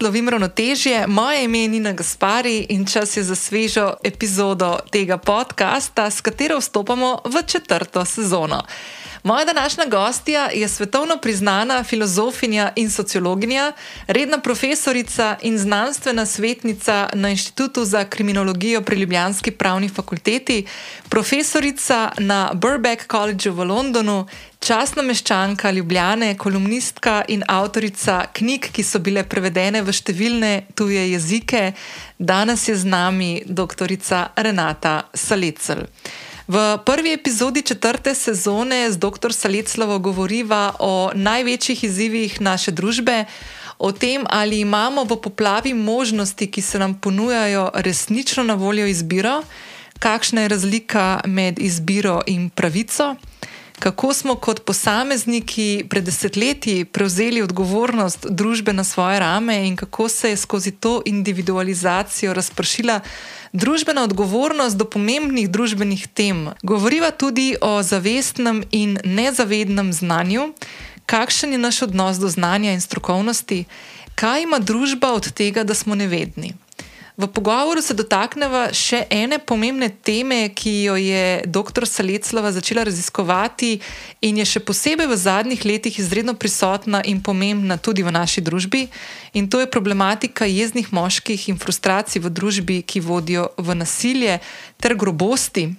Lovim ravnotežje. Moje ime je Nina Gaspari in čas je za svežo epizodo tega podcasta, s katero vstopamo v četrto sezono. Moja današnja gostja je svetovno priznana filozofinja in sociologinja, redna profesorica in znanstvena svetnica na Inštitutu za kriminologijo pri Ljubljanski pravni fakulteti, profesorica na Burbank College v Londonu, častna meščanka Ljubljane, kolumnistka in avtorica knjig, ki so bile prevedene v številne tuje jezike. Danes je z nami dr. Renata Salecel. V prvi epizodi četrte sezone z dr. Saleclovo govoriva o največjih izzivih naše družbe, o tem, ali imamo v poplavi možnosti, ki se nam ponujajo, resnično na voljo izbiro, kakšna je razlika med izbiro in pravico. Kako smo kot posamezniki pred desetletji prevzeli odgovornost družbe na svoje rame in kako se je skozi to individualizacijo razpršila družbena odgovornost do pomembnih družbenih tem. Govoriva tudi o zavestnem in nezavednem znanju, kakšen je naš odnos do znanja in strokovnosti, kaj ima družba od tega, da smo nevedni. V pogovoru se dotaknemo še ene pomembne teme, ki jo je dr. Saleclava začela raziskovati in je še posebej v zadnjih letih izredno prisotna in pomembna tudi v naši družbi. In to je problematika jeznih moških in frustracij v družbi, ki vodijo v nasilje ter grobosti,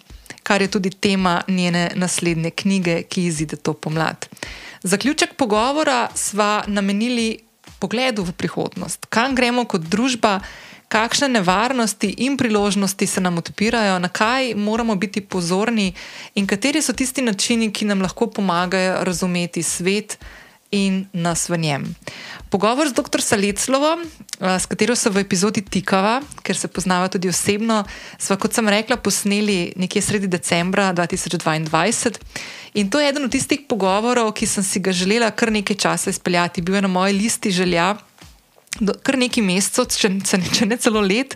kar je tudi tema njene naslednje knjige, ki izide to pomlad. Zaključek pogovora sva namenili pogledu v prihodnost, kam gremo kot družba kakšne nevarnosti in priložnosti se nam odpirajo, na kaj moramo biti pozorni in kateri so tisti načini, ki nam lahko pomagajo razumeti svet in nas v njem. Pogovor z dr. Saleclovo, s katero se v epizodi tikava, ker se poznava tudi osebno, sva, kot sem rekla, posneli nekje sredi decembra 2022. In to je eden od tistih pogovorov, ki sem si ga želela kar nekaj časa izpeljati. Bil je na moji listi želja, do, kar nekaj mesecev, če, če ne celo let,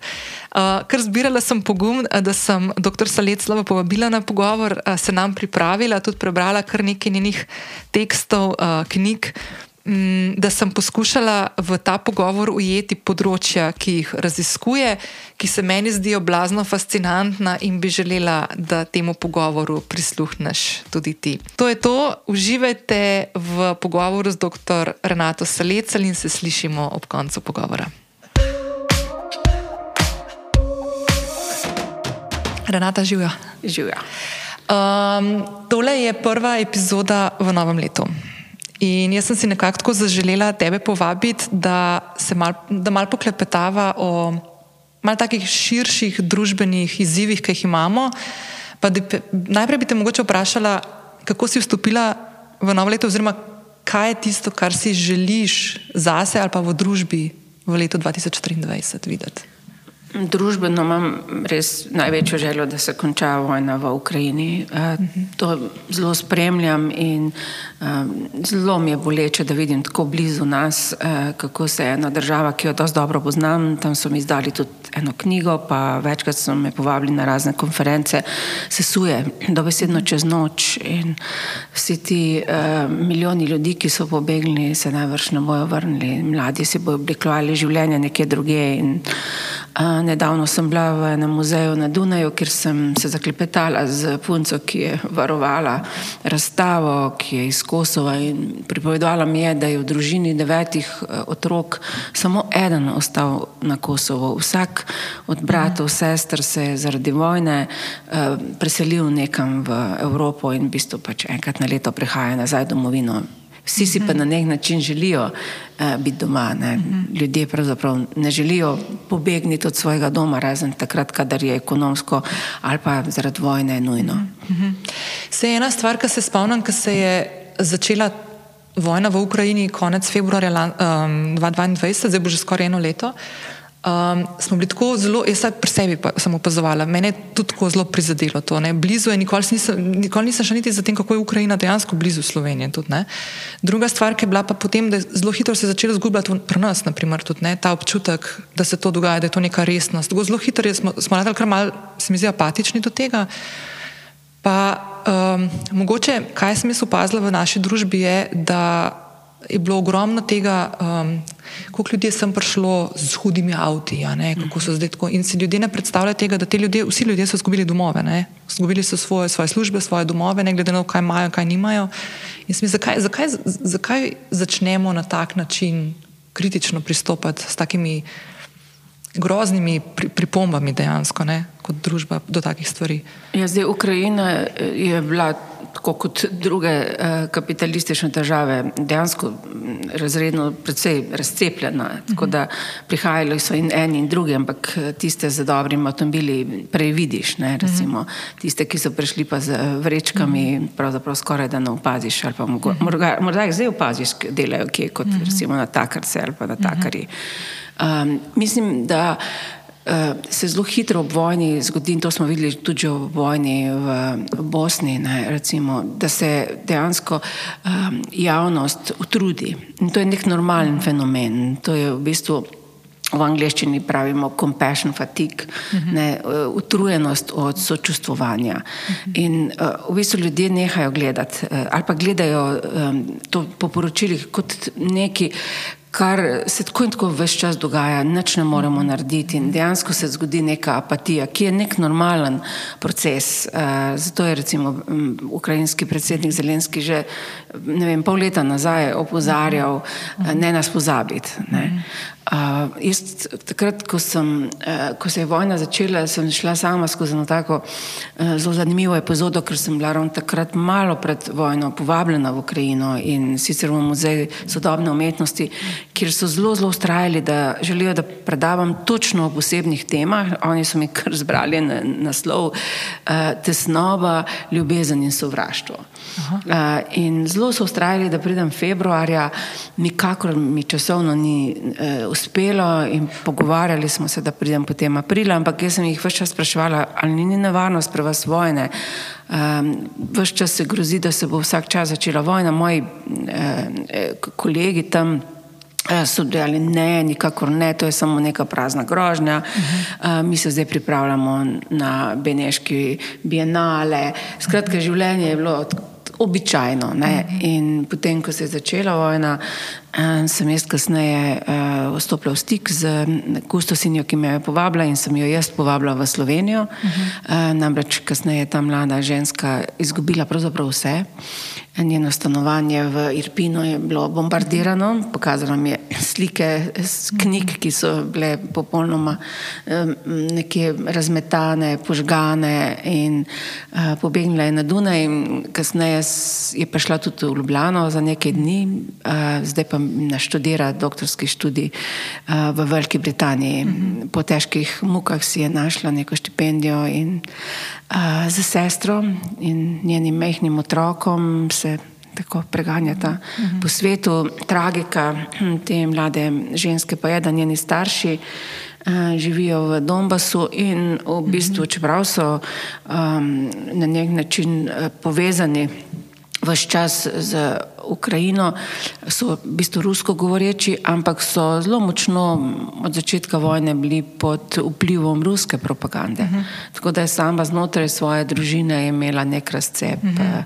uh, ker zbirala sem pogum, da sem dr. Saleclava povabila na pogovor, uh, se nam pripravila, tudi prebrala kar nekaj njenih tekstov, uh, knjig. Mm, da sem poskušala v ta pogovor ujeti področja, ki jih raziskuje, ki se meni zdijo blazno fascinantna in bi želela, da temu pogovoru prisluhneš tudi ti. To je to, uživajte v pogovoru z dr. Renato Salecel in se slišimo ob koncu pogovora. Renata, živijo. Živijo. Um, tole je prva epizoda v novem letu. In jaz sem si nekako tako zaželela tebe povabiti, da se mal, da mal poklepetava o mal takih širših družbenih izzivih, ki jih imamo. Da, najprej bi te mogoče vprašala, kako si vstopila v novo leto, oziroma kaj je tisto, kar si želiš zase ali pa v družbi v letu 2023 videti. Družbeno imam res največjo željo, da se konča vojna v Ukrajini. Eh, to zelo spremljam in eh, zelo mi je boleče, da vidim tako blizu nas, eh, kako se ena država, ki jo dosti dobro poznam, tam so mi izdali tudi eno knjigo, pa večkrat so me povabili na razne konference, se suje dobesedno čez noč in vsi ti milijoni ljudi, ki so pobegli, se najvrš ne bojo vrnili, mladi si bojo oblikovali življenje nekje druge in Nedavno sem bila v enem muzeju na Dunaju, kjer sem se zaklepetala z punco, ki je varovala razstavo, ki je iz Kosova in pripovedovala mi je, da je v družini devetih eh, otrok samo eden ostal na Kosovo. Vsak od bratov, sester se je zaradi vojne eh, preselil nekam v Evropo in v bistvu pač enkrat na leto prihaja nazaj domovino. Vsi si pa na nek način želijo uh, biti doma. Ne? Ljudje pravzaprav ne želijo pobegniti od svojega doma, razen takrat, kadar je ekonomsko ali pa zaradi vojne nujno. Se je ena stvar, ki se spomnim, ko se je začela vojna v Ukrajini konec februarja um, 2022, zdaj bo že skoraj eno leto. Uh, Um, smo bili tako zelo, jaz pri sebi pa sem opazovala, mene je tudi tako zelo prizadelo to. Ne? Blizu je, nikoli nisem, nikoli nisem še niti za tem, kako je Ukrajina dejansko blizu Slovenije. Tudi, Druga stvar, ki je bila pa potem, da je zelo hitro se začelo zgubljati pri nas, naprimer, tudi, ta občutek, da se to dogaja, da je to neka resnost. Tako zelo hitro smo, smo nadal kar mal, se mi zdi, apatični do tega. Pa um, mogoče, kaj sem jaz opazila v naši družbi, je, da je bilo ogromno tega. Um, koliko ljudi je sem prišlo z hudimi avti, kako so zdaj tako. In si ljudje ne predstavljajo tega, da ljudje, vsi ljudje so izgubili domove, izgubili so svoje, svoje službe, svoje domove, ne glede na to, kaj imajo, kaj nimajo. In smi, zakaj, zakaj, zakaj začnemo na tak način kritično pristopati s takimi groznimi pripombami dejansko, ne, kot družba do takih stvari? Ja, zdaj, Ukrajina je bila tako kot druge eh, kapitalistične države, dejansko razredno precej razcepljena. Tako da prihajali so in eni in drugi, ampak eh, tiste z dobrimi avtomobili prej vidiš, ne, recimo tiste, ki so prišli pa z vrečkami, pravzaprav skoraj da ne opaziš ali pa morda, morda jih zdaj opaziš, delajo kje kot recimo na takarce ali pa na takari. Um, mislim, da uh, se zelo hitro ob vojni zgodi, in to smo videli tudi v vojni v, v Bosni, ne, recimo, da se dejansko um, javnost utrudi. In to je nek normalen fenomen. To je v bistvu. V angleščini pravimo compassion fatigue, uh -huh. ne, utrujenost od sočustvovanja. Uh -huh. In uh, v bistvu ljudje nehajo gledati uh, ali pa gledajo um, to po poročilih kot neki, kar se tako in tako vse čas dogaja, nič ne moremo narediti in dejansko se zgodi neka apatija, ki je nek normalen proces. Uh, zato je recimo um, ukrajinski predsednik Zelenski že ne vem, pol leta nazaj opozarjal, uh, ne nas pozabiti. Ne. Uh, jaz, takrat, ko, sem, uh, ko se je vojna začela, sem šla sama skozi eno tako uh, zelo zanimivo epizodo, ker sem bila ravno takrat malo pred vojno povabljena v Ukrajino in sicer v muzej sodobne umetnosti, kjer so zelo, zelo ustrajali, da želijo, da predavam točno o posebnih temah. Oni so mi kar zbrali na, naslov uh, Tesnova, ljubezen in sovraštvo. Uh, in zelo so ustrajali, da pridem februarja, nikakor mi časovno ni. Uh, uspelo in pogovarjali smo se, da pridem potem aprila, ampak jaz sem jih vse čas spraševala, ali ni nevarnost pri vas vojne. Um, ehm, vse čas se grozi, da se bo vsak čas začela vojna. Moji eh, kolegi tam eh, so dejali, ne, nikakor ne, to je samo neka prazna grožnja. Uh -huh. uh, mi se zdaj pripravljamo na Beneški bienale. Skratka, življenje je bilo običajno. Uh -huh. In potem, ko se je začela vojna, sem jaz kasneje uh, vstopila v stik z kustosinjo, ki me je povabila in sem jo jaz povabila v Slovenijo. Uh -huh. uh, namreč kasneje je ta mlada ženska izgubila pravzaprav vse. Njeno stanovanje v Irpinu je bilo bombardirano, pokazala mi je slike z knjig, ki so bile popolnoma nekje razmetane, požgane in uh, pobegnila je na Dunaj. Kasneje je prišla tudi v Ljubljano za nekaj dni, uh, zdaj pa naštudira doktorski študij uh, v Veliki Britaniji. -hmm. Po težkih mukah si je našla neko štipendijo in za sestro in njenim mehkim otrokom se tako preganjata mm -hmm. po svetu. Tragika hm, te mlade ženske pa je, da njeni starši. Uh, živijo v Donbasu in v bistvu, čeprav so um, na nek način uh, povezani vse čas z Ukrajino, so v bistvu rusko govoreči, ampak so zelo močno od začetka vojne bili pod vplivom ruske propagande. Uh mhm. -huh. Tako da je sama znotraj svoje družine imela nek razcep. Uh mhm. -huh.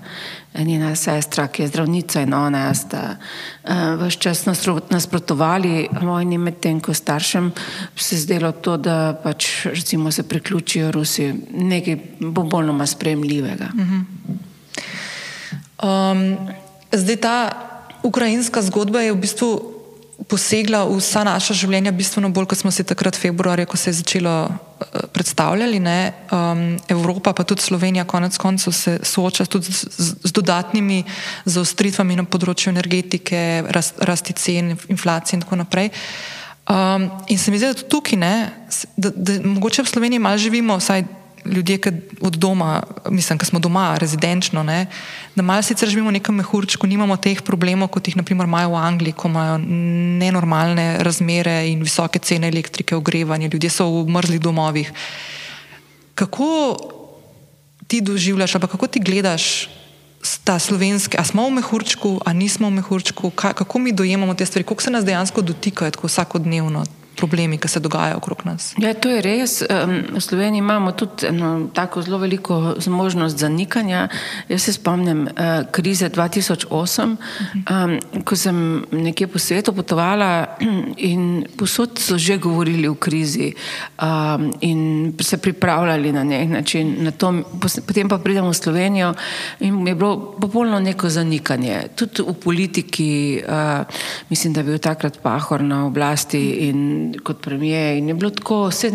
Njena sestra, ki je zdravnica in ona, sta uh, vse čas nasprotovali vojni, medtem ko staršem se zdelo to, da pač recimo se priključijo Rusi, nekaj popolnoma spremljivega. Uh mhm. -huh. Um, zdaj ta ukrajinska zgodba je v bistvu posegla v vsa naša življenja, bistveno bolj, kot smo si takrat februarja, ko se je začelo uh, predstavljati. Um, Evropa, pa tudi Slovenija, konec koncev se sooča tudi z, z, dodatnimi zaostritvami na področju energetike, rast, rasti cen, inflacije in tako naprej. Um, in se mi zdi, da tukaj, ne, da, da mogoče v Sloveniji malo živimo, vsaj ljudje, ki od doma, mislim, ki smo doma, rezidenčno, ne, da malo sicer živimo v nekem mehurčku, nimamo teh problemov, kot jih naprimer imajo v Angliji, ko imajo nenormalne razmere in visoke cene elektrike, ogrevanje, ljudje so v mrzlih domovih. Kako ti doživljaš, ali kako ti gledaš ta slovenski, a smo v mehurčku, a nismo v mehurčku, kako mi dojemamo te stvari, kako se nas dejansko dotikajo tako vsakodnevno. Problemi, ki se dogajajo okrog nas. Ja, to je res. V Sloveniji imamo tudi eno tako zelo veliko možnost zanikanja. Jaz se spomnim uh, krize 2008, um, ko sem nekje po svetu potovala in posod so že govorili o krizi in se pripravljali na nek način. Na to, potem pa pridemo v Slovenijo in je bilo popolno neko zanikanje. Tudi v politiki, uh, mislim, da je bil takrat Pahor na oblasti in kot premijer in je bilo tako, vse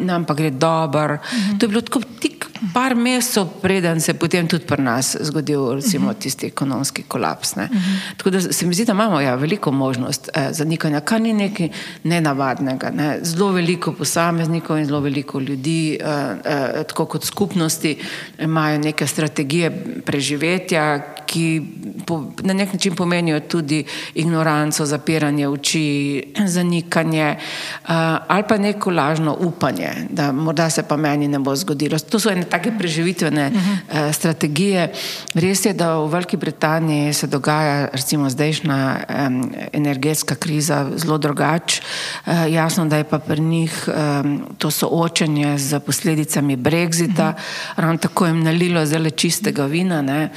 nam pa gre dobro. Uh -huh. To je bilo tako tik par mesecev, preden se je potem tudi pri nas zgodil recimo, -huh. tisti ekonomski kolaps. Uh -huh. Tako da se mi zdi, da imamo ja, veliko možnost eh, zanikanja, kar ni nekaj nenavadnega. Ne. Zelo veliko posameznikov in zelo veliko ljudi, eh, eh, tako kot skupnosti, imajo neke strategije preživetja, ki po, na nek način pomenijo tudi ignoranco, zapiranje oči, zanikanje uh, ali pa neko lažno upanje, da morda se pa meni ne bo zgodilo. To so ene take preživitvene uh -huh. uh, strategije. Res je, da v Veliki Britaniji se dogaja recimo zdajšnja um, energetska kriza zelo drugače. Uh, jasno, da je pa pri njih um, to soočenje z posledicami Brexita, uh -huh. ravno tako jim nalilo zelo čistega vina. Uh -huh.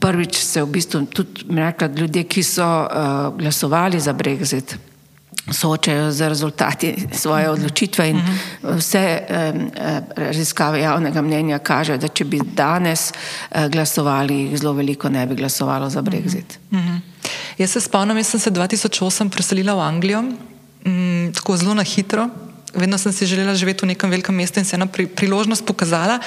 Prvič se v bistvu tudi rekla, ljudje, ki so uh, glasovali za Brexit soočajo z rezultati svoje odločitve in vse raziskave javnega mnenja kažejo, da če bi danes eh, glasovali, zelo veliko ne bi glasovalo za Brexit. Jaz se spomnim, jaz sem se 2008 preselila v Anglijo, m, tako zelo na hitro. Vedno sem si želela živeti v nekem velikem mestu in se ena pri, priložnost pokazala.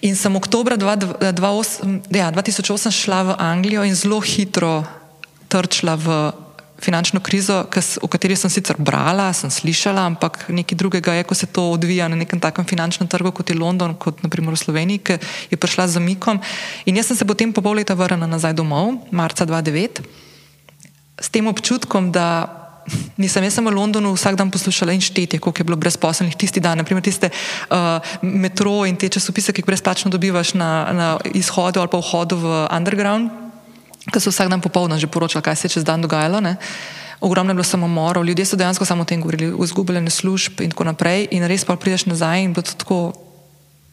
In sem oktober 2008, ja, 2008 šla v Anglijo in zelo hitro trčila v finančno krizo, o kateri sem sicer brala, sem slišala, ampak nekaj drugega je, ko se to odvija na nekem takem finančnem trgu, kot je London, kot naprimer v Sloveniji, ki je prišla z zamikom. In jaz sem se potem po pol leta vrnila nazaj domov, marca 2009, s tem občutkom, da. Nisem jaz samo v Londonu vsak dan poslušala in štetje, koliko je bilo brezposelnih tisti dan, naprimer tiste uh, metro in te časopise, ki jih brezplačno dobivaš na, na izhodu ali pa vhodu v underground ki so vsak dan popolno že poročali, kaj se je čez dan dogajalo. Ne. Ogromno je bilo samomorov, ljudje so dejansko samo o tem govorili, o izgubljenih služb in tako naprej. In res pa prideš nazaj in bo to tako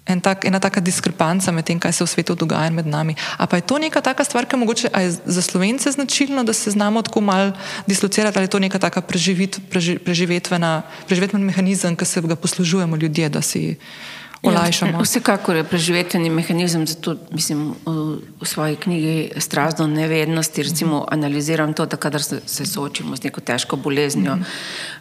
en tak, ena taka diskrepanca med tem, kaj se v svetu dogaja med nami. A pa je to neka taka stvar, ki mogoče, je za slovence značilno, da se znamo tako mal dislocirati, ali je to neka taka preživit, preži, preživetvena, preživetveni mehanizem, ki se ga poslužujemo ljudje, da si olajšamo. Ja, vsekakor je preživetveni mehanizem, zato mislim v, svoji knjigi Strast do nevednosti, recimo analiziram to, da kadar se, soočimo z neko težko boleznjo, mm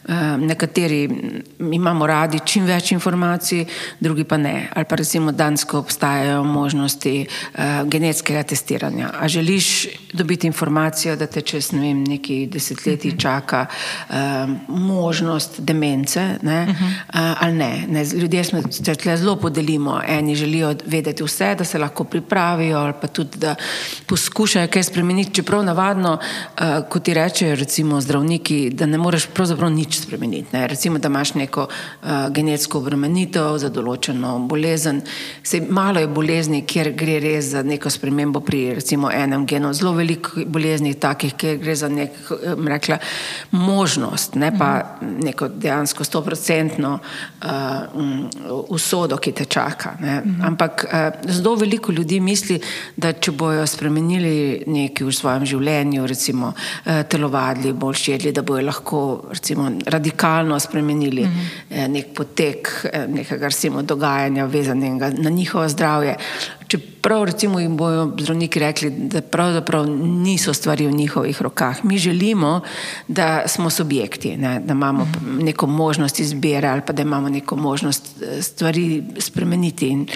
-hmm. uh, nekateri imamo radi čim več informacij, drugi pa ne. Ali pa recimo dansko obstajajo možnosti uh, genetskega testiranja. A želiš dobiti informacijo, da te čez ne vem, neki desetletji mm -hmm. čaka uh, možnost demence, ne? Mm -hmm. uh, ali ne. ne. Ljudje smo tle zelo podelimo. Eni želijo vedeti vse, da se lahko pripravijo, ali pa tudi, da poskušajo kaj spremeniti. Čeprav navadno, uh, kot ti rečejo, recimo zdravniki, da ne moreš pravzaprav nič spremeniti. Ne? Recimo, da imaš neko uh, genetsko obremenitev za določeno bolezen. Sej, malo je bolezni, kjer gre res za neko spremembo pri recimo enem genu. Zelo veliko bolezni takih, kjer gre za nek, rekla, možnost, ne pa neko dejansko stoprocentno uh, usodo delo, ki te čaka. Mhm. Ampak uh, zelo veliko ljudi misli, da če bojo spremenili nekaj v svojem življenju, recimo uh, telovadili, bolj širili, da bojo lahko recimo, radikalno spremenili uh -huh. uh, nek potek nekega recimo, dogajanja, vezanega na njihovo zdravje. Čeprav recimo jim bojo zdravniki rekli, da pravzaprav niso stvari v njihovih rokah. Mi želimo, da smo subjekti, ne? da imamo neko možnost izbire ali pa da imamo neko možnost eh, stvari spremeniti. In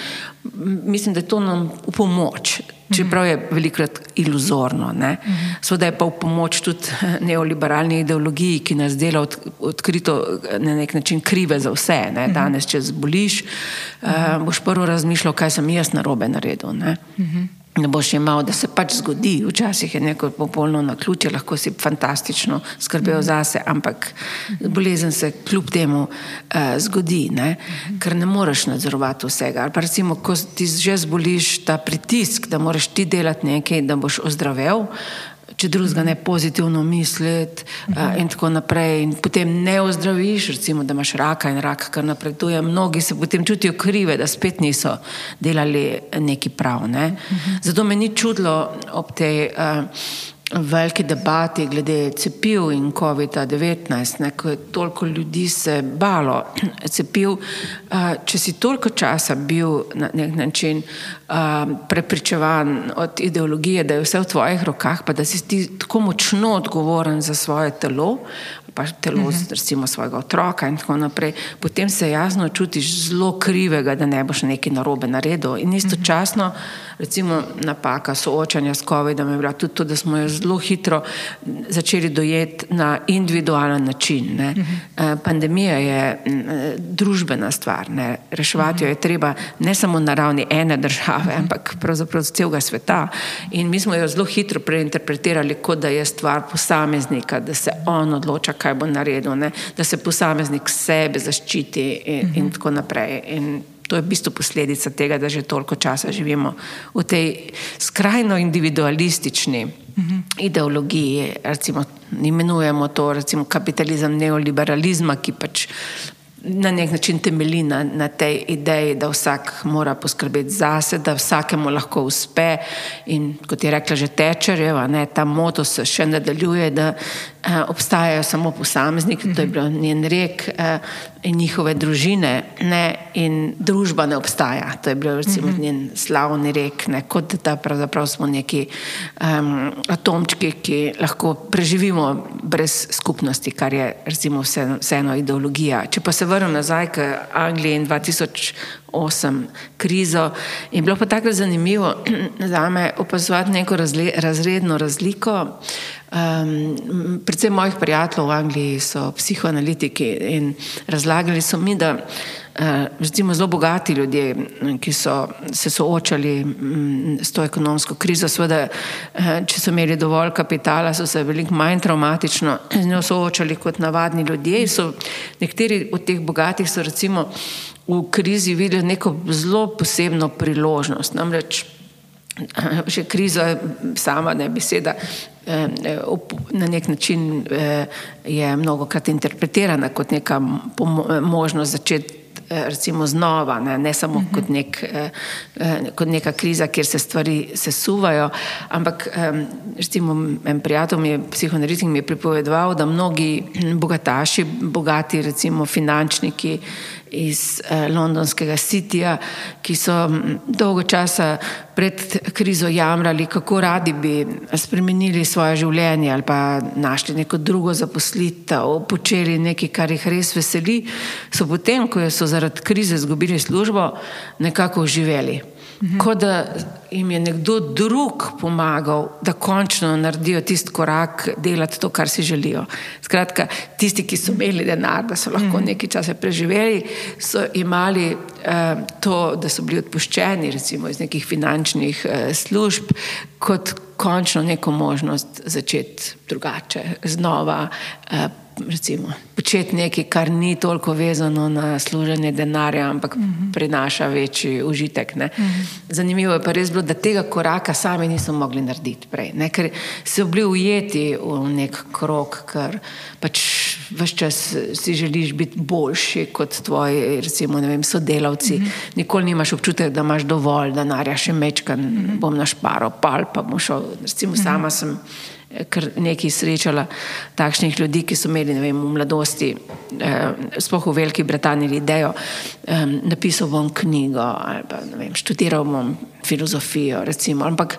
mislim, da je to nam v pomoč. Čeprav je velikrat iluzorno. Sveda je pa v pomoč tudi neoliberalni ideologiji, ki nas dela od, odkrito na nek način krive za vse. Ne? Danes, če zboliš, uh, boš prvo razmišljal, kaj sem jaz narobe naredil. Ne? Ne boš imel, da se pač zgodi. Včasih je neko popolno na ključe, lahko si fantastično skrbel zase, ampak bolezen se kljub temu uh, zgodi, ne? ker ne moreš nadzorovati vsega. Ali pa recimo, ko ti že zboliš ta pritisk, da moraš ti delati nekaj, da boš ozdravel. Če drugega ne pozitivno misliti uh, in tako naprej. In potem ne ozdraviš, recimo, da imaš raka in rak, kar napreduje. Mnogi se potem čutijo krive, da spet niso delali neki prav. Ne? Zato me ni čudilo ob tej. Uh, veliki debati glede cepiv in COVID-19, ko je toliko ljudi se balo cepiv. Če si toliko časa bil na nek način prepričevan od ideologije, da je vse v tvojih rokah, pa da si ti tako močno odgovoren za svoje telo, pa telo, uh mhm. -huh. recimo svojega otroka in tako naprej, potem se jasno čutiš zelo krivega, da ne boš nekaj narobe naredil. In istočasno, recimo napaka soočanja s COVID-om je bila tudi to, da smo jo zelo hitro začeli dojeti na individualen način. Uh mhm. -huh. Pandemija je družbena stvar, ne? reševati jo je treba ne samo na ravni ene države, mhm. -huh. ampak pravzaprav celega sveta. In mi smo jo zelo hitro preinterpretirali, kot da je stvar posameznika, da se on odloča, kaj bo naredil, ne? da se posameznik sebe zaščiti in, uh -huh. in tako naprej. In to je v bistvu posledica tega, da že toliko časa živimo v tej skrajno individualistični uh -huh. ideologiji, recimo imenujemo to recimo kapitalizem neoliberalizma, ki pač na nek način temelji na, na tej ideji, da vsak mora poskrbeti zase, da vsakemu lahko uspe. In kot je rekla že Tečerjeva, ta moto se še nadaljuje, da obstajajo samo posamezniki, to je bil njen rek, eh, in njihove družine, ne, in družba ne obstaja. To je bil recimo mm -hmm. njen slavni rek, ne, kot da pravzaprav smo neki um, atomčki, ki lahko preživimo brez skupnosti, kar je recimo vse, vseeno ideologija. Če pa se vrnem nazaj k Angliji in 2008 krizo, je bilo pa tako zanimivo za me opazovati neko razle, razredno razliko. Um, predvsem mojih prijateljev v Angliji so psihoanalitiki in razlagali so mi, da uh, zelo bogati ljudje, ki so se soočali um, s to ekonomsko krizo, seveda, uh, če so imeli dovolj kapitala, so se veliko manj traumatično z njo soočali kot navadni ljudje. So, nekateri od teh bogatih so recimo v krizi videli neko zelo posebno priložnost. Namreč, Že kriza, sama ne beseda, eh, na nek način eh, je mnogo krat interpretirana kot neka možnost začeti eh, recimo znova, ne, ne samo uh -huh. kot, nek, kot neka kriza, kjer se stvari sesuvajo, ampak recimo en prijatelj mi je, psihoanalitik mi je pripovedoval, da mnogi bogataši, bogati recimo finančniki, iz eh, londonskega sitija, ki so dolgo časa pred krizo jamrali, kako radi bi spremenili svoje življenje ali pa našli neko drugo zaposlitev, počeli nekaj, kar jih res veseli, so potem, ko so zaradi krize izgubili službo, nekako uživeli. -hmm. kot da jim je nekdo drug pomagal, da končno naredijo tisti korak, delati to, kar si želijo. Skratka, tisti, ki so imeli denar, da so lahko mm -hmm. nekaj časa preživeli, so imeli uh, to, da so bili odpuščeni, recimo iz nekih finančnih uh, služb, kot končno neko možnost začeti drugače, znova. Uh, recimo, početi nekaj, kar ni toliko vezano na služenje denarja, ampak mm -hmm. prinaša večji užitek. Mm -hmm. Zanimivo je pa res bilo, da tega koraka sami niso mogli narediti prej, ne? ker so bili ujeti v nek krok, ker pač vse čas si želiš biti boljši kot tvoji recimo, vem, sodelavci. Mm -hmm. Nikoli nimaš občutek, da imaš dovolj denarja, še mečkan mm -hmm. bom našparal, pal pa bom šel. Recimo, mm -hmm. sama sem kar nekaj srečala takšnih ljudi, ki so imeli vem, v mladosti, eh, spoh v Veliki Britaniji, idejo, eh, napisal bom knjigo ali pa vem, študiral bom filozofijo, recimo. ampak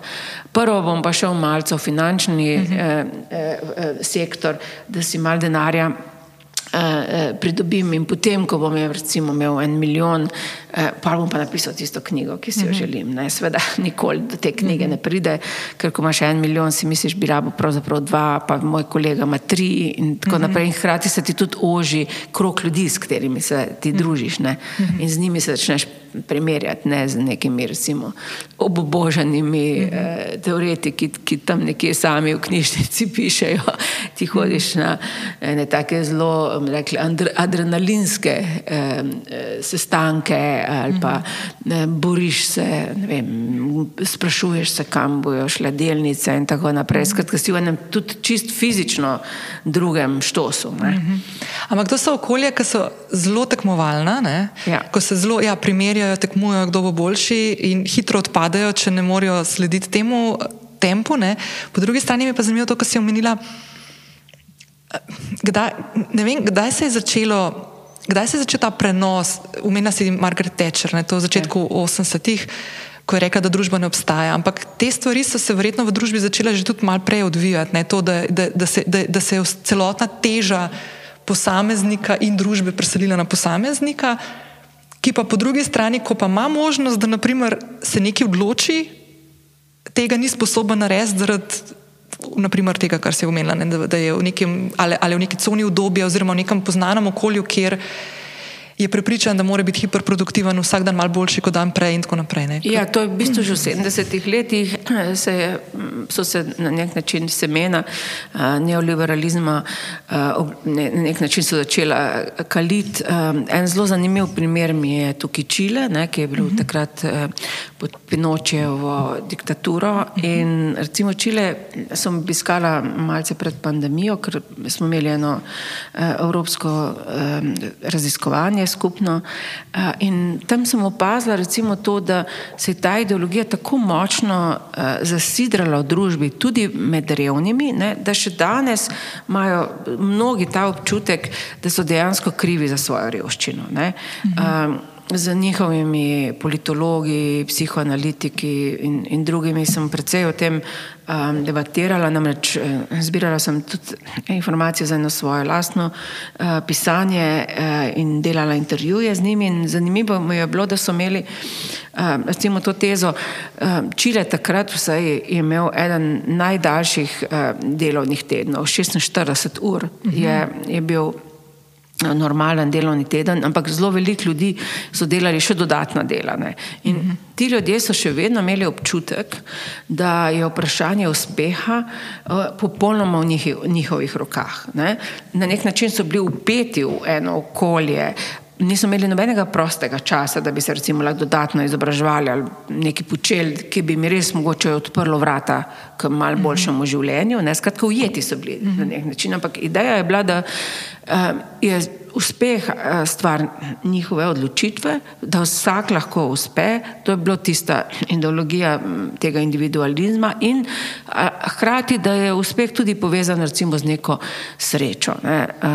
prvo bom pa šel malce v finančni uh -huh. eh, eh, sektor, da si mal denarja Eh, eh, pridobim in potem, ko bom recimo, imel en milijon, eh, pa bom pa napisal tisto knjigo, ki si jo mhm. želim. Ne, sveda, nikoli do te knjige ne pride, ker ko imaš en milijon, si misliš, bi rabo pravzaprav dva, pa moj kolega ima tri in tako mhm. naprej. In hkrati se ti tudi oži krok ljudi, s katerimi se ti družiš ne, in z njimi se začneš primerjati ne z nekimi recimo oboboženimi mm -hmm. eh, teoretiki, ki tam nekje sami v knjižnici pišejo. Ti hodiš na ne take zelo rekli, adrenalinske eh, sestanke ali pa ne, boriš se, vem, sprašuješ se, kam bojo šle delnice in tako naprej. Skratka, si v enem tudi čist fizično drugem štosu. Ne. Mm -hmm. Ampak to so okolje, ki so zelo tekmovalna, ja. ko se zelo ja, primerjajo, tekmujejo, kdo bo boljši in hitro odpadajo, če ne morejo slediti temu tempu. Ne. Po drugi strani mi pa zanimivo to, kar si omenila. Kdaj, vem, kdaj se je začelo? Kdaj se je začel ta prenos, umenila si Margaret Thatcher, ne, to v začetku ja. 80-ih, ko je rekla, da družba ne obstaja. Ampak te stvari so se verjetno v družbi začele že tudi malo prej odvijati, ne, to, da, da, da, se, da, da se je celotna teža posameznika in družbe preselila na posameznika, ki pa po drugi strani, ko pa ima možnost, da naprimer, se nekaj odloči, tega ni sposoben narediti zaradi naprimer tega, kar se je omenila, da, da je v nekem ali, ali v neki coni obdobja oziroma v nekem poznanem okolju, kjer je prepričan, da mora biti hiperproduktiven vsak dan malo boljši kot dan prej in tako naprej. Ne? Ja, to je v bistvu že v 70-ih letih se je, so se na nek način semena neoliberalizma na nek način so začela kaliti. En zelo zanimiv primer mi je tukaj Čile, ne, ki je bil mhm. -huh. takrat pod Pinočevo diktaturo in recimo Čile sem obiskala malce pred pandemijo, ker smo imeli eno evropsko raziskovanje skupno. Eh, in tam sem opazila recimo to, da se je ta ideologija tako močno eh, zasidrala v družbi, tudi med revnimi, ne, da še danes imajo mnogi ta občutek, da so dejansko krivi za svojo revščino. Mhm z njihovimi politologi, psihoanalitiki in, in drugimi sem precej o tem um, debatirala, namreč eh, zbirala sem tudi informacije za eno svoje lastno uh, pisanje uh, in delala intervjuje z njimi in zanimivo mi je bilo, da so imeli uh, recimo to tezo, uh, Čile takrat vsaj je imel eden najdaljših uh, delovnih tednov, 46 ur je, je bil normalen delovni teden, ampak zelo veliko ljudi so delali še dodatna dela. Ne. In mm -hmm. ti ljudje so še vedno imeli občutek, da je vprašanje uspeha uh, popolnoma v njih, njihovih rokah. Ne. Na nek način so bili upeti v eno okolje, niso imeli nobenega prostega časa, da bi se recimo lahko dodatno izobraževali ali nekaj počeli, ki bi mi res mogoče odprlo vrata k mal boljšemu življenju. Ne, skratka, ujeti so bili na nek način, ampak ideja je bila, da uh, je uspeh uh, stvar njihove odločitve, da vsak lahko uspe, to je bila tista ideologija tega individualizma in uh, hkrati, da je uspeh tudi povezan recimo z neko srečo, ne, uh,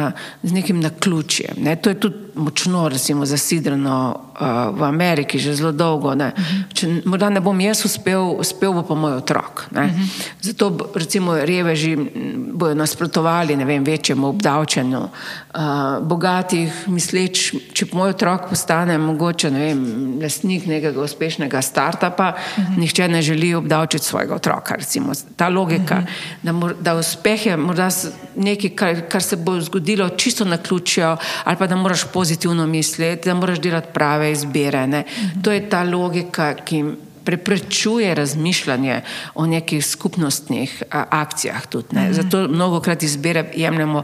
z nekim naključjem. Ne. To je tudi močno recimo zasidrano uh, v Ameriki že zelo dolgo. Ne. Če morda ne bom jaz uspel, uspel bo pa moj otrok. Ne. Zato recimo reveži bojo nasprotovali ne vem, večjemu obdavčenju uh, bogatih, misleč, če moj otrok postane mogoče ne vem, lastnik nekega uspešnega startupa, uh -huh. nihče ne želi obdavčiti svojega otroka. Recimo. Ta logika, uh -huh. da, mor, da uspeh je morda nekaj, kar, kar se bo zgodilo čisto na ključjo, ali pa da moraš pozitivno misliti, da moraš delati prave izbire. Uh -huh. To je ta logika, ki preprečuje razmišljanje o nekih skupnostnih a, akcijah. Tudi, mm -hmm. Zato mnogo krat izbire jemljemo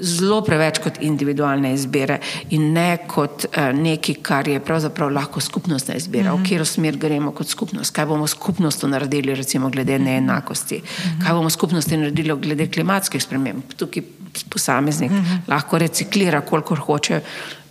zelo preveč kot individualne izbire in ne kot uh, nekaj, kar je pravzaprav lahko skupnostna izbira, mm -hmm. v katero smer gremo kot skupnost, kaj bomo skupnostno naredili, recimo glede neenakosti, mm -hmm. kaj bomo skupnosti naredili glede klimatskih sprememb. Tukaj posameznik mm -hmm. lahko reciklira, kolikor hoče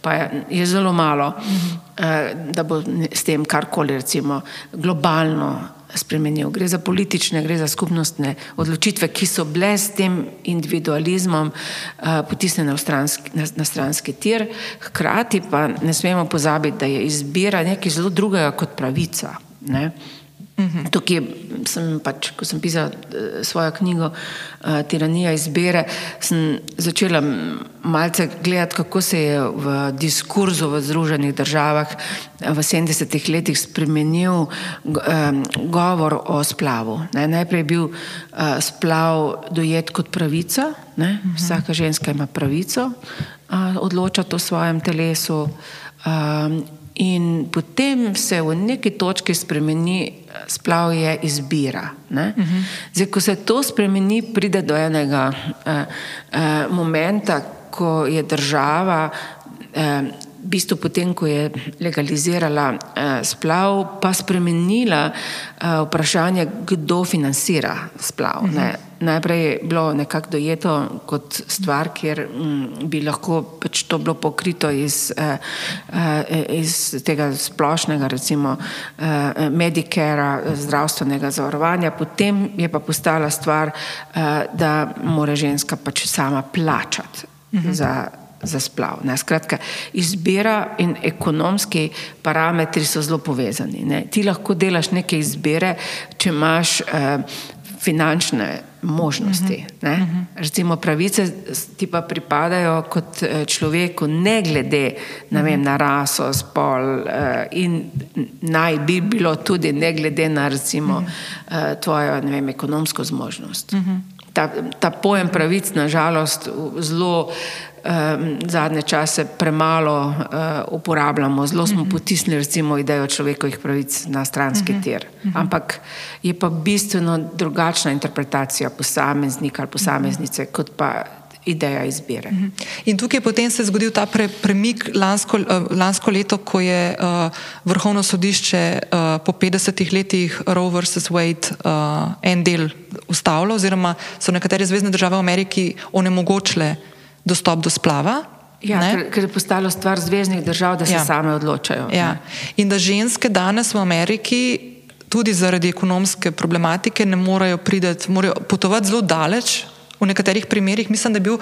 pa je, je zelo malo, -huh. da bo s tem karkoli recimo globalno spremenil. Gre za politične, gre za skupnostne odločitve, ki so bile s tem individualizmom uh, potisnjene stranski, na, na stranski tir, hkrati pa ne smemo pozabiti, da je izbira nekaj zelo drugega kot pravica. Ne? -hmm. Tukaj sem pač, ko sem pisala eh, svojo knjigo uh, Tiranija izbire, sem začela malce gledati, kako se je v diskurzu v Združenih državah v 70-ih letih spremenil um, govor o splavu. Ne, najprej je bil uh, splav dojet kot pravica, ne, mm -hmm. vsaka ženska ima pravico uh, odločati o svojem telesu. Um, In potem se v neki točki spremeni, splav je izbira. Uh -huh. Zdaj, ko se to spremeni, pride do enega uh, uh, momenta, ko je država. Uh, v bistvu potem, ko je legalizirala eh, splav, pa spremenila eh, vprašanje, kdo financira splav. -huh. ne. Najprej je bilo nekako dojeto kot stvar, kjer m, mm, bi lahko pač to bilo pokrito iz, eh, eh, iz tega splošnega, recimo eh, Medicare, zdravstvenega zavarovanja. Potem je pa postala stvar, eh, da mora ženska pač sama plačati -huh. za za splav. Ne. Skratka, izbira in ekonomski parametri so zelo povezani. Ne. Ti lahko delaš neke izbire, če imaš eh, finančne možnosti. Uh -huh. uh -huh. Recimo pravice ti pa pripadajo kot eh, človeku, ne glede uh -huh. vem, na raso, spol eh, in naj bi bilo tudi ne glede na recimo, uh -huh. eh, tvojo vem, ekonomsko zmožnost. Uh -huh. ta, ta pojem pravic, nažalost, zelo zadnje čase premalo uh, uporabljamo. Zelo smo uh mhm. potisnili recimo idejo človekovih pravic na stranski uh mhm. tir. Uh mhm. Ampak je pa bistveno drugačna interpretacija posameznika ali posameznice, uh kot pa ideja izbire. Uh. In tukaj je potem se zgodil ta pre, premik lansko, uh, lansko leto, ko je uh, vrhovno sodišče uh, po 50 letih Roe vs. Wade uh, en del ustavilo, oziroma so nekatere zvezdne države v Ameriki onemogočile dostop do splava. Ja, ker, ker je postalo stvar zvezdnih držav, da se ja. same odločajo. Ja. In da ženske danes v Ameriki, tudi zaradi ekonomske problematike, ne morejo prideti, morajo potovati zelo daleč. V nekaterih primerjih, mislim, da je bil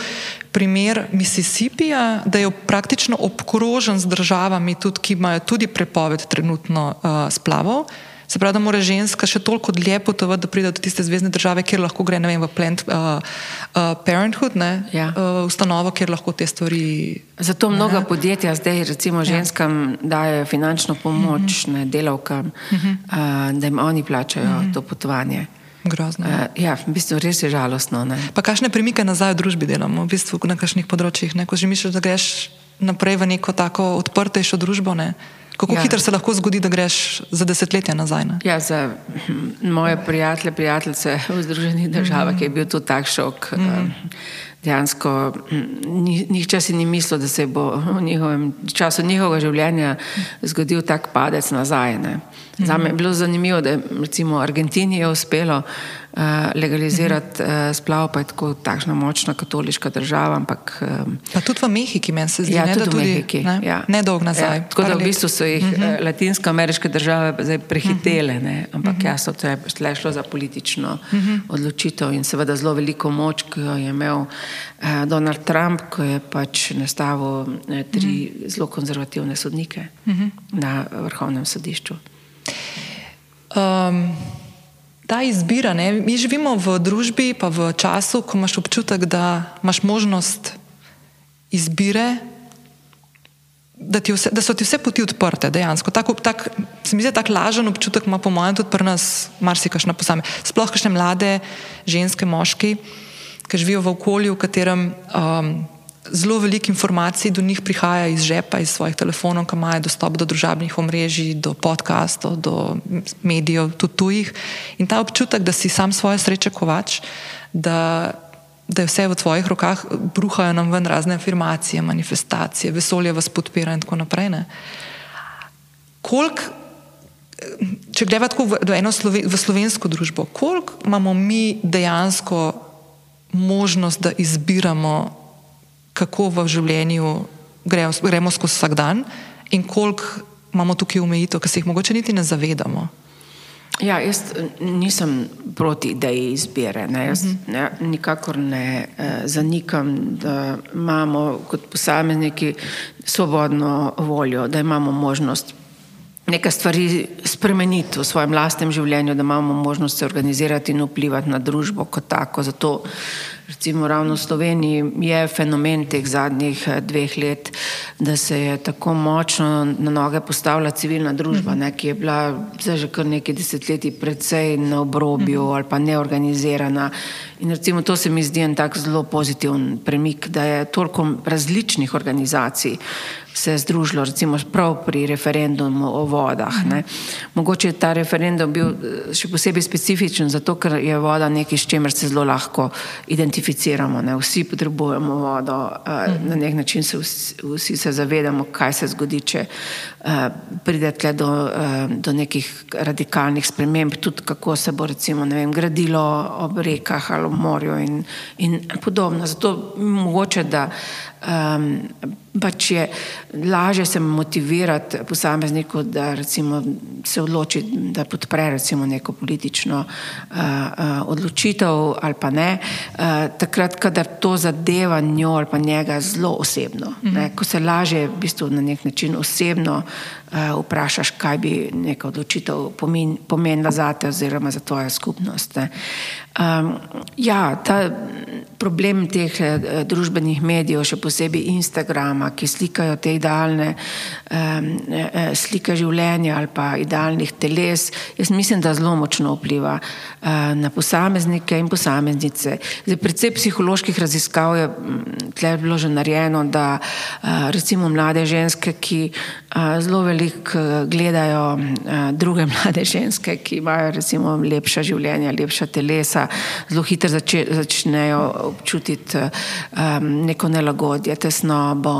primer Mississippija, da je praktično obkrožen z državami, tudi, ki imajo tudi prepoved trenutno uh, splavov. Se pravi, da mora ženska še toliko dlje potovati, da pride do tiste zvezdne države, kjer lahko gre vem, v Planned uh, uh, Parenthood, ne, ja. uh, ustanovo, kjer lahko te stvari. Zato mnoga podjetja zdaj, recimo, ja. ženskam ja. dajo finančno pomoč, uh mhm. -huh. ne, delavkam, uh -huh. uh, da jim oni plačajo uh mhm. -huh. to potovanje. Grozno. Uh, ja, v bistvu res je žalostno. Ne. Pa kakšne premike nazaj v družbi delamo, v bistvu na kakšnih področjih, ne, ko že misliš, da greš naprej v neko tako odprtejšo družbo. Ne. Kako ja. hitro se lahko zgodi, da greš za desetletje nazaj? Ne? Ja, za moje prijatelje, prijateljice v Združenih državah mm -hmm. je bil to tak šok. Mm -hmm. Dejansko nihče si ni mislil, da se bo v njihovem času njihovega življenja zgodil tak padec nazaj. Ne? Za me je bilo zanimivo, da je recimo Argentini je uspelo uh, legalizirati uh, splav, pa je tako takšna močna katoliška država. Ampak, um, pa tudi v Mehiki, meni se zdi, ja, ne, tudi da tudi Mehiki, ne, ja. ne dolg nazaj. Ja, tako da v bistvu so jih uh mhm. -huh. latinsko-ameriške države zdaj prehitele, uh -huh. ampak uh -huh. jasno, to je šlo za politično uh mhm. -huh. odločitev in seveda zelo veliko moč, ki jo je imel uh, Donald Trump, ko je pač nastavil uh, tri uh -huh. zelo konzervativne sodnike uh -huh. na vrhovnem sodišču. Um, ta izbira, ne? mi živimo v družbi, pa v času, ko imaš občutek, da imaš možnost izbire, da, vse, da so ti vse poti odprte. Dejansko. Tak, tak, se mi zdi, da tako lažen občutek ima, po mojem, tudi pri nas marsikašna posamezna. Sploh kakšne mlade ženske, moški, ki živijo v okolju, v katerem. Um, zelo veliko informacij do njih prihaja iz žepa, iz svojih telefonov, ki imajo dostop do družabnih omrežij, do podkastov, do medijev, tudi tujih. In ta občutek, da si sam svoje sreče kovač, da, da je vse v tvojih rokah, bruhajo nam ven razne afirmacije, manifestacije, vesolje vas podpira in tako naprej. Kolik, če greva tako v, sloven, v slovensko družbo, koliko imamo mi dejansko možnost, da izbiramo kako v življenju gremo, gremo skozi vsak dan in koliko imamo tukaj omejitev, ki se jih mogoče niti ne zavedamo. Ja, jaz nisem proti ideji izbire. Ne. Jaz uh -huh. ne, nikakor ne eh, zanikam, da imamo kot posamezniki svobodno voljo, da imamo možnost nekaj stvari spremeniti v svojem lastnem življenju, da imamo možnost se organizirati in vplivati na družbo kot tako. Zato recimo ravno v Sloveniji je fenomen teh zadnjih eh, dveh let, da se je tako močno na noge postavila civilna družba, ne, ki je bila že kar nekaj desetletij predvsej na obrobju ali pa neorganizirana. In recimo to se mi zdi en tak zelo pozitiven premik, da je toliko različnih organizacij se je združilo, recimo prav pri referendumu o vodah. Ne. Mogoče je ta referendum bil eh, še posebej specifičen, zato ker je voda nekaj, s čimer se zelo lahko identificiramo. Ne. Vsi potrebujemo vodo, eh, na nek način se vsi, vsi se zavedamo, kaj se zgodi, če eh, pride tle do, do nekih radikalnih sprememb, tudi kako se bo recimo vem, gradilo ob rekah ali v morju in, in podobno. Zato mogoče, da um, pač je lažje se motivirati posamezniku, da recimo se odloči, da podpre recimo neko politično uh, uh, odločitev ali pa ne, uh, takrat, kadar to zadeva njo ali pa njega zelo osebno. Mm -hmm. ne, ko se lažje v bistvu na nek način osebno uh, vprašaš, kaj bi neka odločitev pomen, pomenila za te oziroma za tvojo skupnost. Um, ja, ta problem teh uh, družbenih medijev, še posebej Instagrama, ki slikajo te idealne um, slike življenja ali pa idealnih teles, jaz mislim, da zelo močno vpliva uh, na posameznike in posameznice. Zdaj, predvsej psiholoških raziskav je tle bilo že narejeno, da uh, recimo mlade ženske, ki zelo veliko gledajo uh, druge mlade ženske, ki imajo recimo lepša življenja, lepša telesa, zelo hitro zače, začnejo občutiti um, neko nelagodje, tesnobo,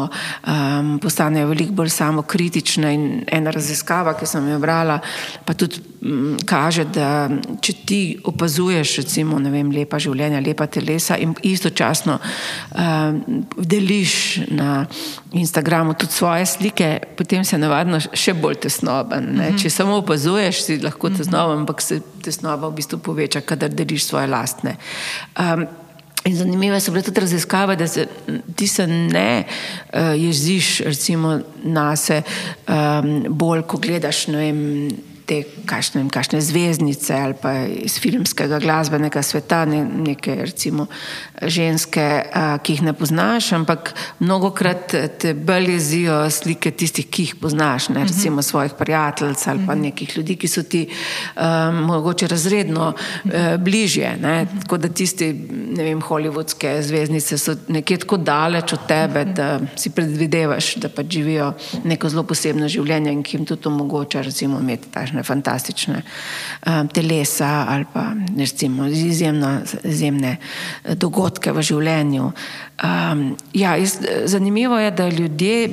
um, postanejo veliko bolj samokritične in ena raziskava, ki sem jo brala, pa tudi um, kaže, da če ti opazuješ recimo, vem, lepa življenja, lepa telesa in istočasno um, deliš na Instagramu tudi svoje slike, potem se navadno še bolj tesnoben. Mm -hmm. Če samo opazuješ, si lahko tesnoben, ampak se tesnoba v bistvu poveča, kadar deliš svoje lastne. Um, In zanimive so bile tudi raziskave, da se, ti se ne uh, jeziš recimo na se um, bolj, ko gledaš, vem, te kašne, kašne zvezdnice ali pa iz filmskega glasbenega sveta, ne, neke recimo ženske, a, ki jih ne poznaš, ampak mnogokrat te bolj jezijo slike tistih, ki jih poznaš, ne, recimo svojih prijateljc ali pa nekih ljudi, ki so ti a, mogoče razredno a, bližje. Ne, tako da tisti, ne vem, hollywoodske zvezdnice so nekje tako daleč od tebe, da si predvidevaš, da pa živijo neko zelo posebno življenje in ki jim tudi omogoča recimo imeti tašne kakšne fantastične um, telesa ali pa recimo izjemno, izjemne eh, dogodke v življenju. Um, ja, jaz, zanimivo je, da ljudje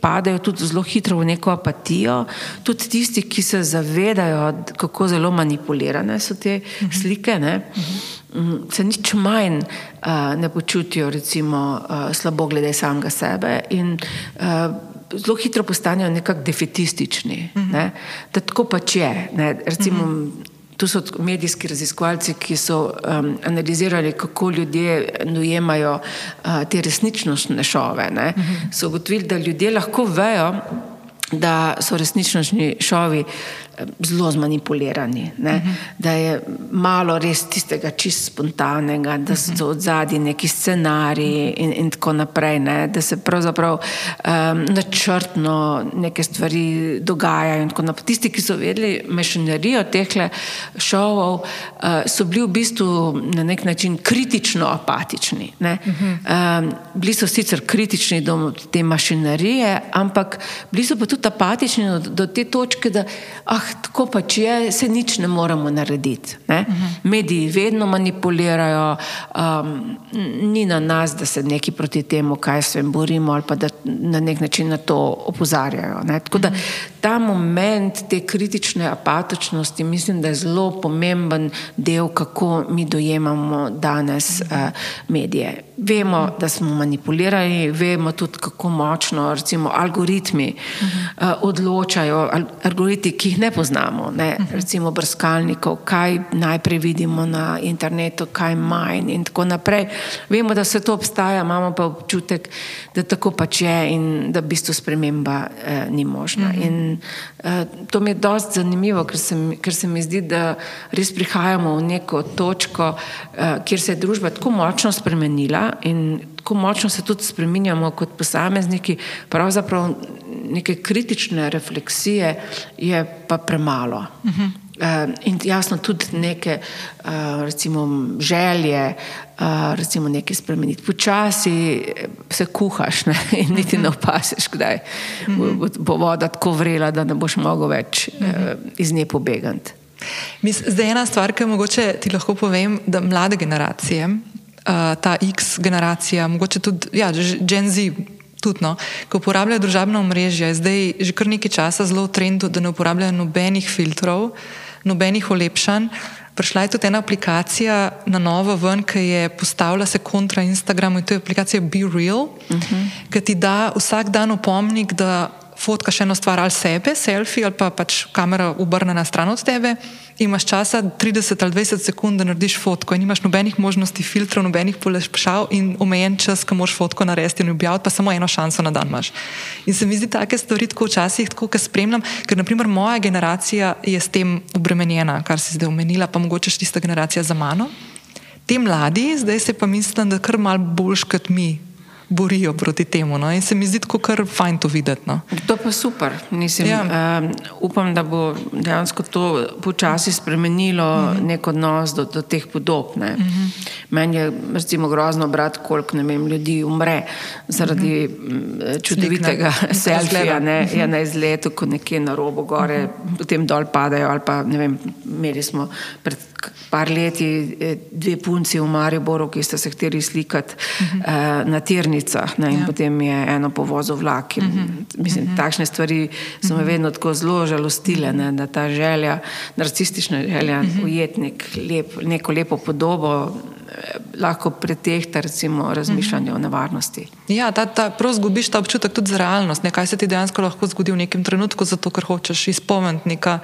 padajo tudi zelo hitro v neko apatijo, tudi tisti, ki se zavedajo, kako zelo manipulirane so te slike. Ne? Mm, se nič manj uh, ne počutijo, recimo, uh, slabo glede samega sebe. In, uh, zelo hitro postanejo nekako defetistični. Uh -huh. ne? Tako pač je. Ne? Recimo, uh -huh. Tu so medijski raziskovalci, ki so um, analizirali, kako ljudje dojemajo uh, te resničnostne šove. Uh -huh. So ugotovili, da ljudje lahko vejo, da so resničnostni šovi zelo zmanipulirani, uh -huh. da je malo res tistega čist spontanega, da so od zadnji neki scenariji in, in tako naprej, ne? da se pravzaprav um, načrtno neke stvari dogajajo. Tisti, ki so vedeli mešanerijo teh šovov, uh, so bili v bistvu na nek način kritično apatični. Uh -huh. um, bili so sicer kritični do te mašinerije, ampak bili so pa tudi apatični do, do te točke, da ah, tako pač je, se nič ne moremo narediti. Ne? Uh -huh. Mediji vedno manipulirajo, um, ni na nas, da se neki proti temu, kaj se jim borimo, ali pa da na nek način na to opozarjajo. Ne? Tako da ta moment te kritične apatičnosti, mislim, da je zelo pomemben del, kako mi dojemamo danes uh, medije. Vemo, da smo manipulirani, vemo tudi, kako močno recimo, algoritmi uh, odločajo, algoritmi, ki jih ne poznamo, ne? recimo brskalnikov, kaj najprej vidimo na internetu, kaj manj in tako naprej. Vemo, da vse to obstaja, imamo pa občutek, da tako pač je in da v bistvu sprememba eh, ni možna. In In uh, to mi je dosti zanimivo, ker se, ker se mi zdi, da res prihajamo v neko točko, uh, kjer se je družba tako močno spremenila in tako močno se tudi spremenjamo kot posamezniki, pravzaprav neke kritične refleksije je pa premalo. Uh -huh. Uh, in jasno, tudi neke uh, recimo, želje, uh, recimo nekaj spremeniti. Počasi se kuhaš ne? in niti ne opasiš, kdaj bo, bo voda tako vrela, da ne boš mogel več iz nje pobegati. Zdaj, ena stvar, ki mogoče ti lahko povem, da mlade generacije, uh, ta X generacija, mogoče tudi ja, Gen Z. Tudi, no, ko uporabljajo družabna omrežja, je zdaj že kar nekaj časa zelo v trendu, da ne uporabljajo nobenih filtrov, nobenih olepšanj. Prišla je tudi ena aplikacija na novo ven, ki je postavila se kontra Instagramu in to je aplikacija Be Real, uh -huh. ki ti da vsak dan opomnik, da fotkaš eno stvar ali sebe, selfie ali pa pač kamera obrnjena stran od tebe imaš časa 30 ali 20 sekund, da narediš fotko in imaš nobenih možnosti filtrov, nobenih polepšav in omejen čas, ko moraš fotko narediti in objaviti, pa samo eno šanso na dan imaš. In se mi zdi take stvari tako včasih, tako kar spremljam, ker naprimer moja generacija je s tem obremenjena, kar si zdaj omenila, pa mogoče še tista generacija za mano. Te mladi, zdaj se pa mislim, da kar mal boljš kot mi, borijo proti temu. No? In se mi zdi tako kar fajn to videti. No? To pa super. Mislim, ja. uh, upam, da bo dejansko to počasi spremenilo mhm. -huh. nek odnos do, do teh podob. Uh mhm. -huh. Meni je recimo grozno brati, koliko vem, ljudi umre zaradi mhm. -huh. čudovitega selfija, ne, -huh. ja, na izletu, ko nekje na robu gore, uh -huh. potem dol padajo. Ali pa ne vem, imeli smo pred par leti dve punci v Mariboru, ki sta se hteli slikati uh -huh. uh, na tirnicah ne, in ja. potem je eno povozil vlak. In, uh -huh. Mislim, uh -huh. takšne stvari so me -huh. vedno tako zelo žalostile, ne, da ta želja, narcistična želja, uh -huh. ujetnik, lep, neko lepo podobo. Eh, lahko pretehta recimo, razmišljanje uh -huh. o nevarnosti. Ja, ta, ta, prav zgubiš ta občutek tudi za realnost, ne, kaj se ti dejansko lahko zgodi v nekem trenutku, zato ker hočeš izpolniti nekaj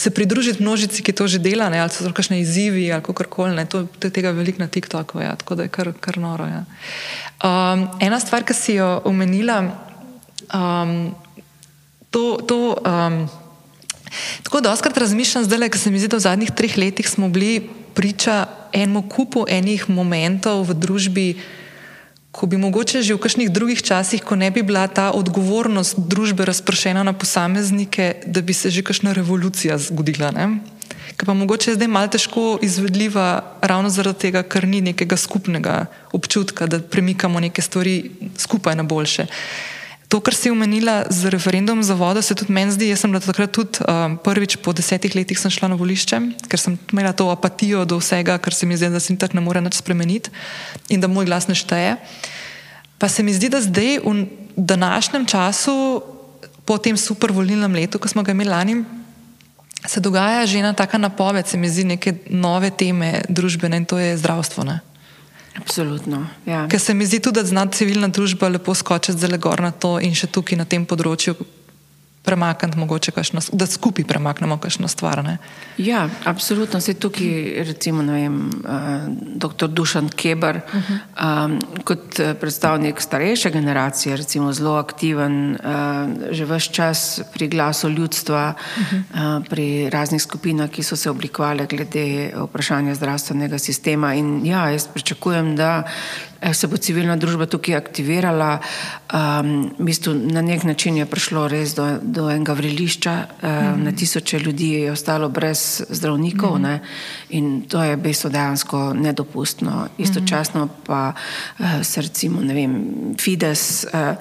se pridružiti množici, ki to že dela, ne, ali so to kakšne izzivi ali kako koli. To, je tega veliko na TikToku, ja, tako da je kar, kar noro. Ja. Um, ena stvar, ki si jo omenila, um, to. to um, Tako da oskrat razmišljam zdaj, ker se mi zdi, da v zadnjih treh letih smo bili priča enemu kupu enih momentov v družbi, ko bi mogoče že v kakšnih drugih časih, ko ne bi bila ta odgovornost družbe razpršena na posameznike, da bi se že kakšna revolucija zgodila. Ne? Ker pa mogoče je zdaj malo težko izvedljiva ravno zaradi tega, ker ni nekega skupnega občutka, da premikamo neke stvari skupaj na boljše. To, kar si omenila z referendumom za vodo, se tudi meni zdi. Jaz sem takrat tudi um, prvič po desetih letih šla na volišče, ker sem imela to apatijo do vsega, kar se mi zdi, da se tako ne more nič spremeniti in da moj glas ne šteje. Pa se mi zdi, da zdaj v današnjem času, po tem super volilnem letu, ko smo ga imeli lani, se dogaja že ena taka napoved, se mi zdi neke nove teme družbene in to je zdravstvo. Absolutno. Ja. Ker se mi zdi tudi, da zna civilna družba lepo skočiti zelo gor na to in še tukaj na tem področju premakniti, mogoče kašno, da skupaj premaknemo kakšno stvar. Ne? Ja, absolutno. Se tukaj, recimo, vem, uh, dr. Dušan Keber, uh -huh. um, kot eh, predstavnik starejše generacije, recimo zelo aktiven, uh, že vse čas pri glasu ljudstva, uh -huh. uh, pri raznih skupinah, ki so se oblikovali glede vprašanja zdravstvenega sistema. In ja, jaz pričakujem, da Eh, se bo civilna družba tukaj aktivirala. Um, v bistvu na nek način je prišlo res do, do enega vrelišča, um, mm -hmm. na tisoče ljudi je ostalo brez zdravnikov mm -hmm. in to je v bistvu dejansko nedopustno. Istočasno pa uh, se recimo, ne vem, Fides uh,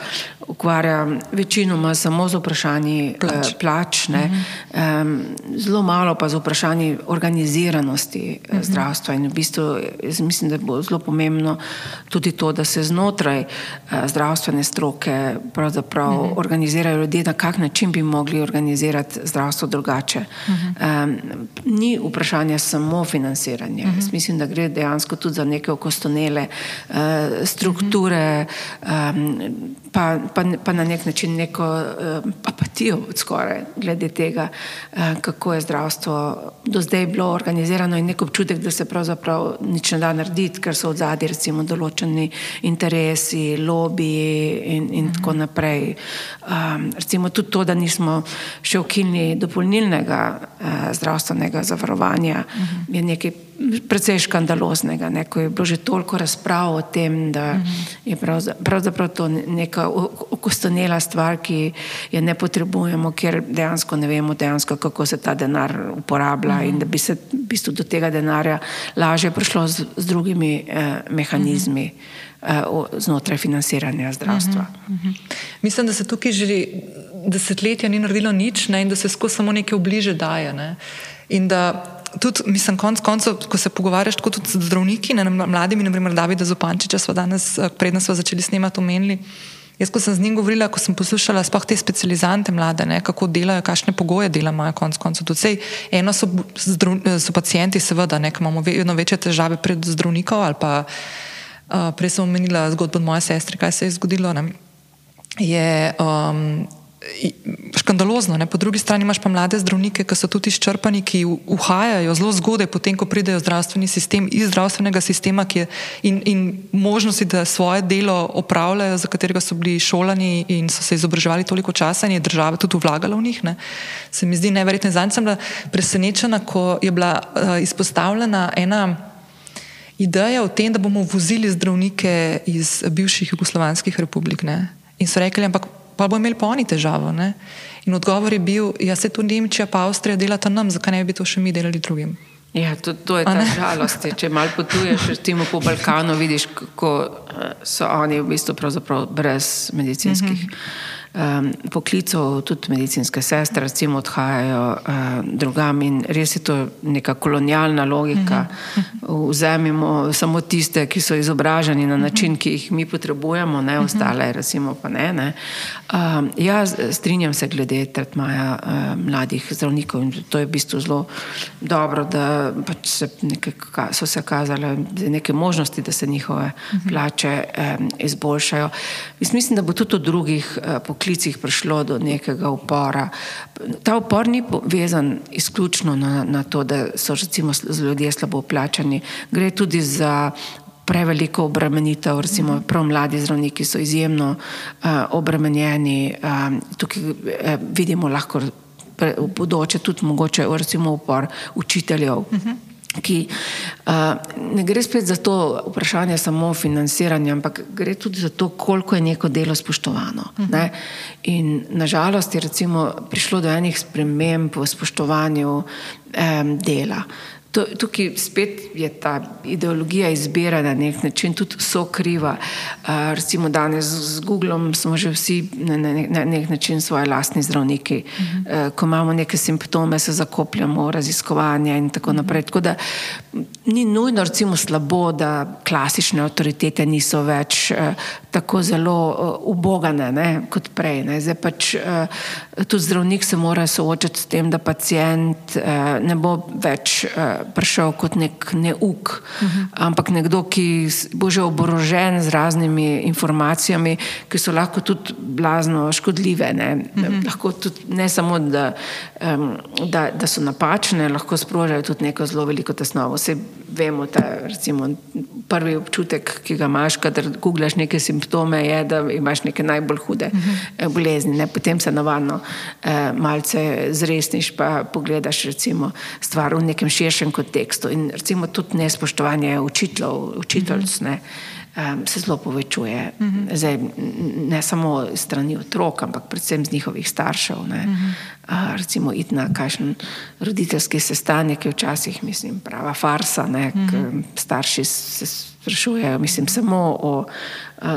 ukvarja večinoma samo z vprašanji plač, uh, plač mm -hmm. um, zelo malo pa z vprašanji organiziranosti mm -hmm. zdravstva in v bistvu mislim, da bo zelo pomembno tudi to, da se znotraj uh, zdravstvene stroke pravzaprav uh mhm. -huh. organizirajo ljudje, na kak način bi mogli organizirati zdravstvo drugače. Uh -huh. um, ni vprašanje samo financiranje. Uh mhm. -huh. Mislim, da gre dejansko tudi za neke okostonele uh, strukture, uh -huh. um, pa, pa pa, na nek način neko uh, apatijo skoraj glede tega, uh, kako je zdravstvo do zdaj bilo organizirano in nek občutek, da se pravzaprav nič ne da narediti, ker so od zadnji recimo določeni interesi, lobiji in, in tako naprej. Um, recimo tudi to, da nismo še ukinili dopolnilnega uh, zdravstvenega zavarovanja, uh -huh. je nekaj precej škandaloznega, ne, ko je bilo že toliko razprav o tem, da je pravzaprav to neka okostanela stvar, ki je ne potrebujemo, ker dejansko ne vemo dejansko, kako se ta denar uporablja in da bi se bistvu do tega denarja lažje prišlo z, z drugimi eh, mehanizmi eh, znotraj financiranja zdravstva. Mislim, da se tukaj že desetletja ni naredilo nič ne, in da se skozi samo nekaj obliže daje. Ne. In da tudi, mislim, konc koncev, ko se pogovarjaš tako tudi z zdravniki, ne, mladimi, naprimer Davida Zopančiča, smo danes, eh, predno smo začeli snemati, omenili. Jaz, ko sem z njim govorila, ko sem poslušala sploh te specializante mlade, ne, kako delajo, kakšne pogoje dela imajo konc koncev. Tudi sej, eno so, so pacijenti, seveda, ne, imamo vedno večje težave pred zdravnikom ali pa uh, prej sem omenila zgodbo od moje sestre, kaj se je zgodilo. Ne, je, um, škandalozno. Ne? Po drugi strani imaš pa mlade zdravnike, ki so tudi izčrpani, ki uhajajo zelo zgodaj, potem ko pridejo v zdravstveni sistem, iz zdravstvenega sistema je, in, in možnosti, da svoje delo opravljajo, za katerega so bili šolani in so se izobraževali toliko časa in je država tudi vlagala v njih. Ne? Se mi zdi neverjetno. Zdaj sem bila presenečena, ko je bila uh, izpostavljena ena. Ideja o tem, da bomo vozili zdravnike iz bivših jugoslovanskih republik. Ne? In so rekli, ampak pa bo imel pa oni težavo. Ne? In odgovor je bil, ja se tu Nemčija pa Avstrija delata nam, zakaj ne bi to še mi delali drugim. Ja, to, to je ta žalost. Če malo potuješ po Balkanu, vidiš, kako so oni v bistvu brez medicinskih. Mm -hmm um, poklicov, tudi medicinske sestre, recimo, odhajajo uh, drugam in res je to neka kolonialna logika. Mhm. Vzemimo samo tiste, ki so izobraženi na način, ki jih mi potrebujemo, ne ostale, recimo pa ne. ne. Um, ja, strinjam se glede tretmaja uh, mladih zdravnikov in to je v bistvu zelo dobro, da pač se neke, so se kazale neke možnosti, da se njihove plače um, izboljšajo. Jaz mislim, da bo tudi v drugih uh, poklicih prišlo do nekega upora. Ta upor ni vezan izključno na, na to, da so recimo ljudje slabo plačani. Gre tudi za preveliko obremenitev, recimo prav mladi zdravniki so izjemno uh, obremenjeni. Um, tukaj uh, vidimo lahko v bodoče tudi mogoče recimo upor učiteljev. Uh -huh ki uh, ne gre spet za to vprašanje samo financiranja, ampak gre tudi za to, koliko je neko delo spoštovano. Uh -huh. ne? In nažalost je recimo prišlo do enih sprememb v spoštovanju um, dela. To, tukaj spet je ta ideologija izbira na nek način tudi so kriva. Uh, recimo danes z Googlom smo že vsi na, na, na nek način svoje lastni zdravniki. Uh -huh. uh, ko imamo neke simptome, se zakopljamo v raziskovanje in tako naprej. Tako da ni nujno recimo slabo, da klasične avtoritete niso več tako zelo ubogane ne, kot prej. Ne. Zdaj pač tudi zdravnik se mora soočati s tem, da pacijent ne bo več prišel kot nek neuk, uh -huh. ampak nekdo, ki bo že oborožen z raznimi informacijami, ki so lahko tudi blazno škodljive. Ne, uh -huh. lahko tudi, ne samo, da, um, da, da so napačne, lahko sprožajo tudi neko zelo veliko tesnovo. Vse vemo, da recimo, prvi občutek, ki ga imaš, kadar googlaš neke simptome, je, da imaš neke najbolj hude uh -huh. bolezni. Ne. Potem se navadno uh, malce zresniš, pa pogledaš recimo, stvar v nekem širšem kontekstu. In recimo tudi nespoštovanje učiteljev, učiteljc, ne, um, se zelo povečuje. Uh -huh. Zdaj, ne samo strani otrok, ampak predvsem z njihovih staršev. Ne. Uh -huh. Uh, recimo, iti na kakšen roditeljski sestanek je včasih, mislim, prava farsa, ne, uh -huh. starši se sprašujejo, mislim, samo o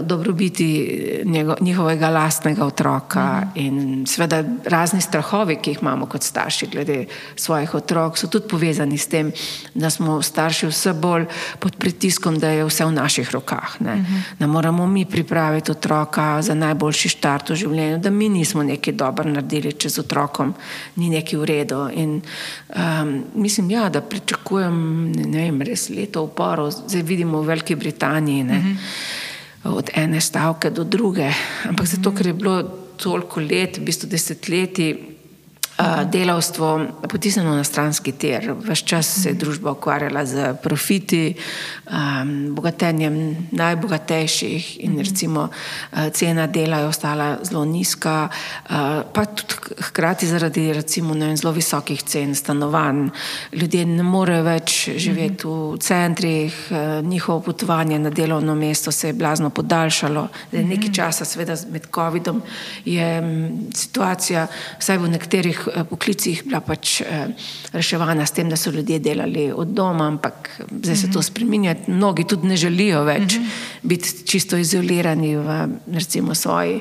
dobrobiti njego, njihovega lastnega otroka mm. in seveda razni strahovi, ki jih imamo kot starši glede svojih otrok, so tudi povezani s tem, da smo starši vse bolj pod pritiskom, da je vse v naših rokah. Ne? Mm -hmm. Da moramo mi pripraviti otroka za najboljši štart v življenju, da mi nismo nekaj dobro naredili, če z otrokom ni nekaj v redu. In um, mislim, ja, da pričakujem, ne vem, res leto uporov, zdaj vidimo v Veliki Britaniji. Ne? Mm -hmm. Od ene stavke do druge. Ampak zato, ker je bilo toliko let, v bistvu desetletij delavstvo potisnjeno na stranski tir. Ves čas se je družba ukvarjala z profiti, um, bogatenjem najbogatejših in recimo cena dela je ostala zelo nizka, uh, pa tudi hkrati zaradi recimo vem, zelo visokih cen stanovanj. Ljudje ne morejo več živeti v centrih, njihovo potovanje na delovno mesto se je blazno podaljšalo. Nekaj časa, seveda med COVID-om, je situacija, vsaj v nekaterih Eh, poklicih bila pač eh, reševana s tem, da so ljudje delali od doma, ampak zdaj se to mhm. spremenja. Mnogi tudi ne želijo več mhm. biti čisto izolirani v recimo, svoji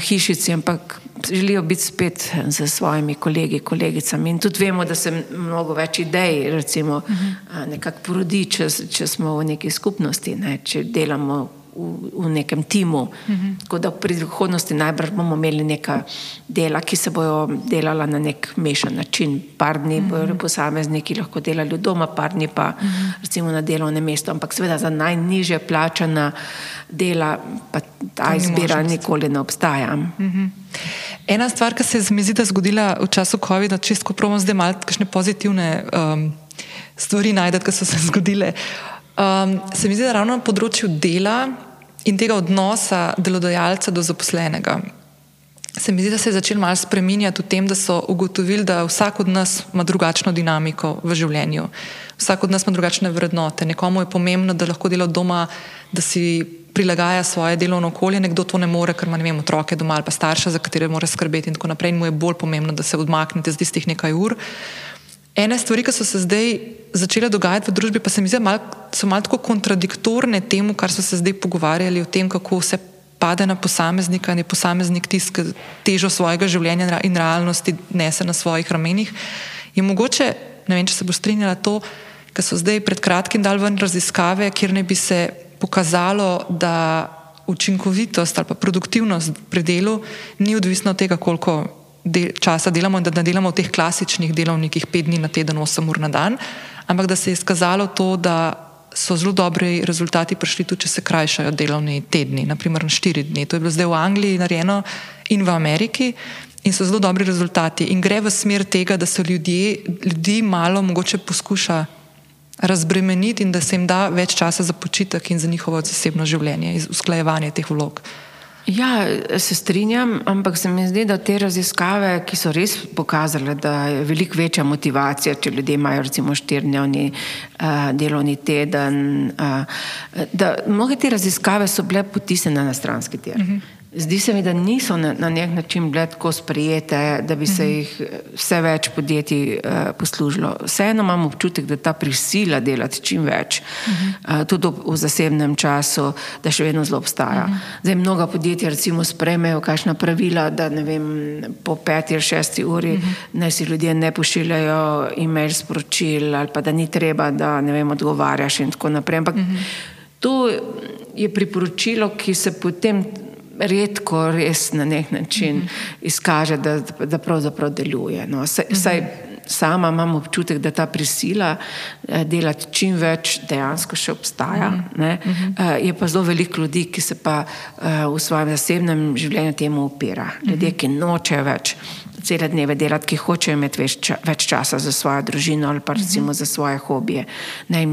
hišici, ampak želijo biti spet z svojimi kolegi, kolegicami. In tudi vemo, da se mnogo več idej recimo, uh, nekako porodi, če, če smo v neki skupnosti, ne, če delamo v, v nekem timu. Uh -huh. Tako da v prihodnosti najbrž bomo imeli neka dela, ki se bodo delala na nek mešan način. Par dni uh -huh. bodo posamezniki lahko delali doma, par dni pa uh -huh. recimo na delovnem mestu. Ampak seveda za najniže plačana dela pa ta izbira nikoli ne obstaja. Uh -huh. Ena stvar, ki se je mi zdi, da zgodila v času COVID-a, če skopromo zdaj malo kakšne pozitivne um, stvari najdete, ki so se zgodile. Um, se mi zdi, da ravno na področju dela in tega odnosa delodajalca do zaposlenega. Se mi zdi, da se je začel malo spreminjati v tem, da so ugotovili, da vsak od nas ima drugačno dinamiko v življenju, vsak od nas ima drugačne vrednote. Nekomu je pomembno, da lahko dela doma, da si prilagaja svoje delovno okolje, nekdo to ne more, ker ima vem, otroke doma ali pa starša, za katere mora skrbeti in tako naprej. In mu je bolj pomembno, da se odmaknete z tistih nekaj ur. Ene stvari, ki so se zdaj začele dogajati v družbi, pa se mi zdi, da so malo tako kontradiktorne temu, kar so se zdaj pogovarjali o tem, kako vse pade na posameznika in je posameznik tisti, ki težo svojega življenja in realnosti nese na svojih ramenih. Je mogoče, ne vem, če se bo strinjala to, ker so zdaj pred kratkim dal ven raziskave, kjer ne bi se pokazalo, da učinkovitost ali pa produktivnost pri delu ni odvisna od tega, koliko del, časa delamo in da ne delamo v teh klasičnih delovnikih pet dni na teden, osem ur na dan, ampak da se je izkazalo to, da so zelo dobri rezultati prišli tudi, če se krajšajo delovni tedni, naprimer na štiri dni. To je bilo zdaj v Angliji narejeno in v Ameriki. In so zelo dobri rezultati, in gre v smer tega, da se ljudje, ljudi malo mogoče poskuša razbremeniti, in da se jim da več časa za počitek in za njihovo zasebno življenje, usklajevanje teh vlog. Ja, se strinjam, ampak se mi zdi, da te raziskave, ki so res pokazale, da je veliko večja motivacija, če ljudje imajo recimo štirdnevni uh, delovni teden, uh, da mnoge te raziskave so bile potisnjene na stranski tir. Uh mhm. -huh. Zdi se mi, da niso na, na nek način bile tako sprijete, da bi se mhm. jih vse več podjetij uh, poslužilo. Vseeno imam občutek, da ta prisila delati čim več, uh, tudi v zasebnem času, da še vedno zelo obstaja. Mhm. Zdaj, mnoga podjetja recimo sprejmejo kakšna pravila, da vem, po peti ali šesti uri naj si ljudje ne pošiljajo e-mail sporočil ali pa da ni treba, da ne vem, odgovarjaš in tako naprej. Ampak to je priporočilo, ki se potem redko res na nek način mm -hmm. izkaže, da, da pravzaprav deluje. No. Saj, mm -hmm. saj sama imam občutek, da ta prisila eh, delati čim več dejansko še obstaja. Mm -hmm. Je pa zelo veliko ljudi, ki se pa eh, v svojem zasebnem življenju temu upira. Ljudje, ki nočejo več cele dneve delati, ki hočejo imeti več, več časa za svojo družino ali pa recimo za svoje hobije. Ne,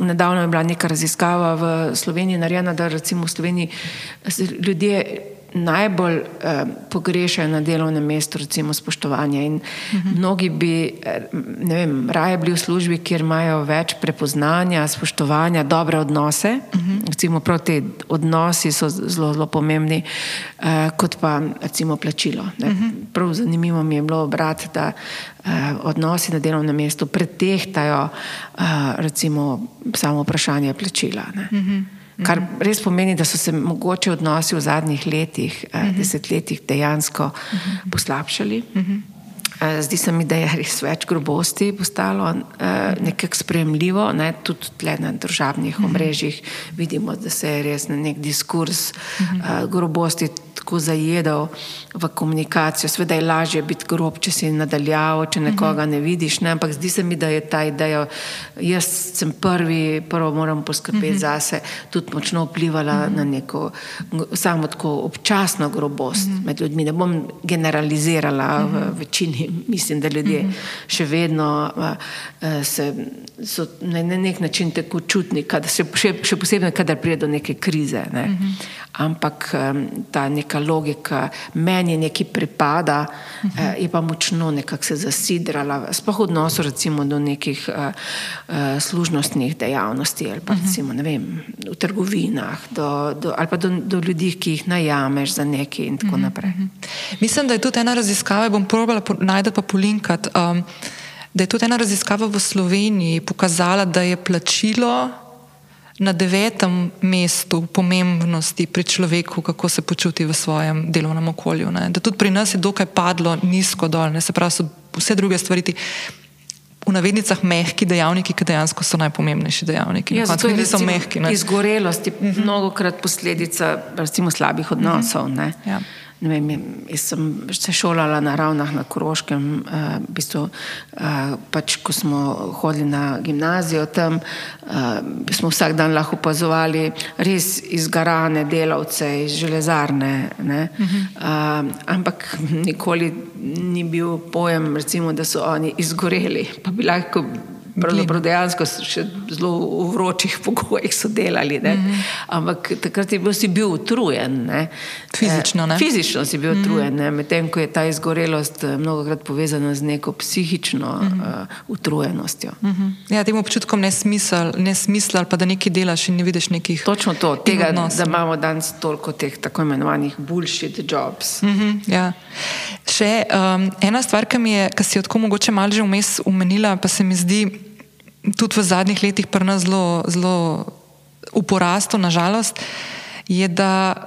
nedavno je bila neka raziskava v Sloveniji narejena, da recimo v Sloveniji ljudje najbolj eh, pogrešajo na delovnem mestu, recimo spoštovanje. In uh -huh. mnogi bi, eh, ne vem, raje bili v službi, kjer imajo več prepoznanja, spoštovanja, dobre odnose. Uh -huh. Recimo prav te odnosi so zelo, zelo pomembni, eh, kot pa recimo plačilo. Uh -huh. Prav zanimivo mi je bilo brati, da eh, odnosi na delovnem mestu pretehtajo eh, recimo samo vprašanje plačila. Ne. Uh -huh. Kar res pomeni, da so se mogoče odnosi v zadnjih letih, uh eh, -huh. Mhm. desetletjih dejansko uh mhm. -huh. poslabšali. Uh mhm. -huh. Zdi se mi, da je res več grobosti postalo uh, nekako spremljivo, ne? tudi tle na državnih omrežjih vidimo, da se je res nek diskurs uh, grobosti tako zajedal v komunikacijo. Sveda je lažje biti grob, če si nadaljavo, če nekoga ne vidiš, ne? ampak zdi se mi, da je ta ideja, jaz sem prvi, prvo moram poskrbeti uh -huh. zase, tudi močno vplivala uh -huh. na neko samo tako občasno grobost uh -huh. med ljudmi. Ne bom generalizirala, uh -huh. v večini mislim, da ljudje uh -huh. še vedno uh, se, so na nek način tako čutni, kad, še, še, še posebej, kadar pride do neke krize. Ne? Uh -huh. Ampak um, ta neka logika, meni nekaj pripada, uh -huh. uh, je pa močno nekako se zasidrala, sploh v odnosu recimo do nekih uh, uh, služnostnih dejavnosti ali pa uh -huh. recimo vem, v trgovinah do, do, ali pa do, do ljudi, ki jih najameš za nekaj in tako uh -huh. naprej. -huh. Mislim, da je tudi ena raziskava, bom probala najti pa polinkat, um, da je tudi ena raziskava v Sloveniji pokazala, da je plačilo na devetem mestu pomembnosti pri človeku, kako se počuti v svojem delovnem okolju. Ne? Da tudi pri nas je dokaj padlo nizko dol, ne? se pravi, so vse druge stvari. Ti, V navednicah mehki dejavniki, ki dejansko so najpomembnejši dejavniki. Ja, zato je mehki. Izgorelost je uh -huh. mnogo krat posledica recimo, slabih odnosov. Uh -huh. ja. Vem, jaz sem se šolala na ravnah na Koroškem, uh, v bistvu, uh, pač, ko smo hodili na gimnazijo tam, uh, smo vsak dan lahko opazovali res izgarane delavce iz železarne. Uh -huh. uh, ampak nikoli ni bil pojem, recimo, da so oni izgoreli, pa bi lahko Pravzaprav dejansko še zelo v vročih pogojih so delali. Mm -hmm. Ampak takrat je bil, si bil utrujen. Ne? Fizično, ne? Fizično si bil mm -hmm. utrujen, medtem ko je ta izgorelost eh, mnogo krat povezana z neko psihično mm -hmm. uh, utrujenostjo. Mm -hmm. Ja, temu občutkom ne smisel, ne smisel, ali pa da nekaj delaš in ne vidiš nekih. Točno to, tega, da imamo danes toliko teh tako imenovanih bullshit jobs. Mm -hmm, ja. Še um, ena stvar, ki, je, ki si jo tako mogoče malo že vmes umenila, pa se mi zdi tudi v zadnjih letih pri nas zelo, zelo v porastu, nažalost, je, da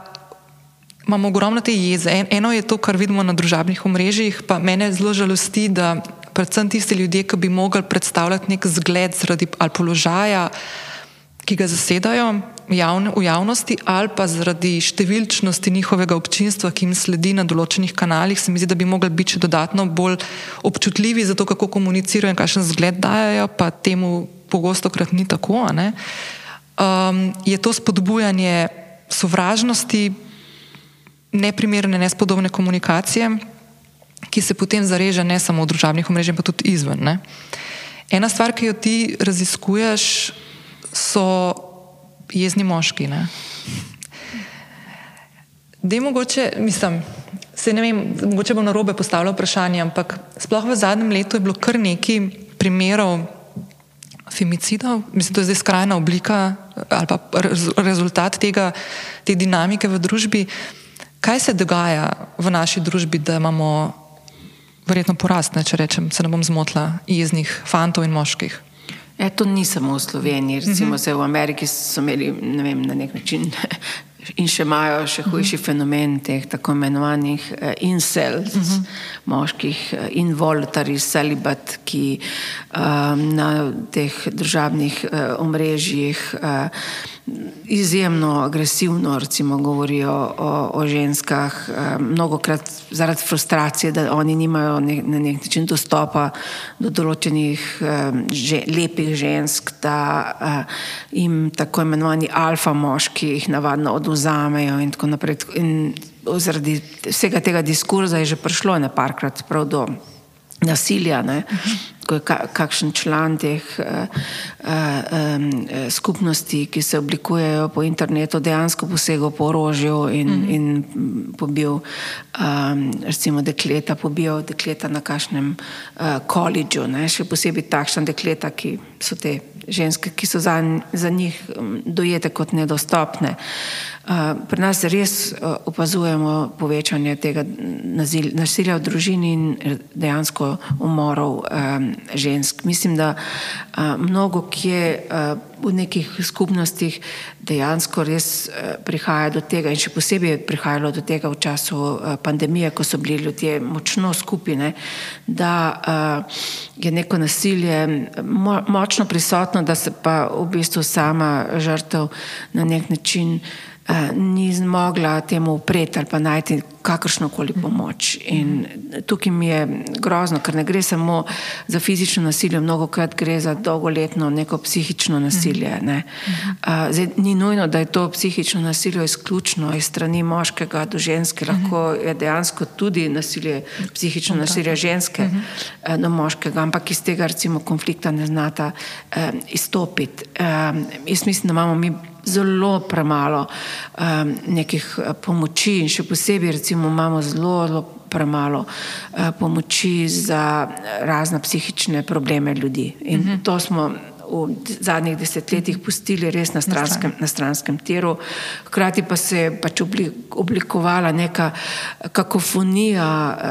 imamo ogromno te jeze. En, eno je to, kar vidimo na družabnih omrežjih, pa mene zelo žalosti, da predvsem tisti ljudje, ki bi mogli predstavljati nek zgled zaradi ali položaja, ki ga zasedajo javne, v javnosti, ali pa zaradi številčnosti njihovega občinstva, ki jim sledi na določenih kanalih, se mi zdi, da bi mogli biti še dodatno bolj občutljivi za to, kako komunicirajo in kakšen zgled dajo, pa temu pogosto krat ni tako. Um, je to spodbujanje sovražnosti, neprimerne, nespodobne komunikacije, ki se potem zareže ne samo v družabnih omrežjih, pa tudi izven. Ne? Ena stvar, ki jo ti raziskuješ, so jezni moški. Da je mogoče, mislim, se ne vem, mogoče bom na robe postavljal vprašanje, ampak sploh v zadnjem letu je bilo kar nekaj primerov femicidov, mislim, to je zdaj skrajna oblika ali pa rezultat tega, te dinamike v družbi. Kaj se dogaja v naši družbi, da imamo verjetno porast, ne, če rečem, se ne bom zmotila, jeznih fantov in moških? E, to ni samo v Sloveniji, recimo uh -huh. v Ameriki so imeli vem, na nek način in še imajo še hujši uh -huh. fenomen teh tako imenovanih uh, incels, uh -huh. moških uh, involuntary celibat, ki um, na teh državnih uh, omrežjih uh, izjemno agresivno recimo, govorijo o, o ženskah, eh, mnogo krat zaradi frustracije, da oni nimajo ne, na nek način dostopa do določenih eh, že, lepih žensk, da eh, jim tako imenovani alfa moški jih navadno oduzamejo in tako naprej. In zaradi vsega tega diskurza je že prišlo nekajkrat prav do nasilja. Ne? Ko je kakšen član teh uh, uh, skupnosti, ki se oblikujejo po internetu, dejansko posegel po orožju in, mm -hmm. in pobil, um, recimo, dekleta, pobil dekleta na kakšnem uh, koledžu, še posebej takšna dekleta, ki so te ženske, ki so za, za njih dojete kot nedostopne. Uh, pri nas res uh, opazujemo povečanje tega nasilja v družini in dejansko umorov um, žensk. Mislim, da uh, mnogo kje uh, v nekih skupnostih dejansko res uh, prihaja do tega in še posebej je prihajalo do tega v času uh, pandemije, ko so bili ljudje močno skupine, da uh, je neko nasilje mo močno prisotno, da se pa v bistvu sama žrtev na nek način ni zmogla temu upreti ali pa najti kakršno koli pomoč. In tukaj mi je grozno, ker ne gre samo za fizično nasilje, mnogo krat gre za dolgoletno neko psihično nasilje. Ne. Zdaj, ni nujno, da je to psihično nasilje izključno iz strani moškega do ženske, lahko je dejansko tudi nasilje, psihično nasilje ženske do moškega, ampak iz tega recimo konflikta ne znata eh, izstopiti. Eh, jaz mislim, da imamo mi zelo premalo um, nekih eh, pomoči in še posebej recimo imamo zelo, zelo premalo uh, pomoči za razne psihične probleme ljudi. In uh mhm. -huh. to smo v zadnjih desetletjih pustili res na stranskem, na stranskem tiru. Hkrati pa se je pač oblikovala neka kakofonija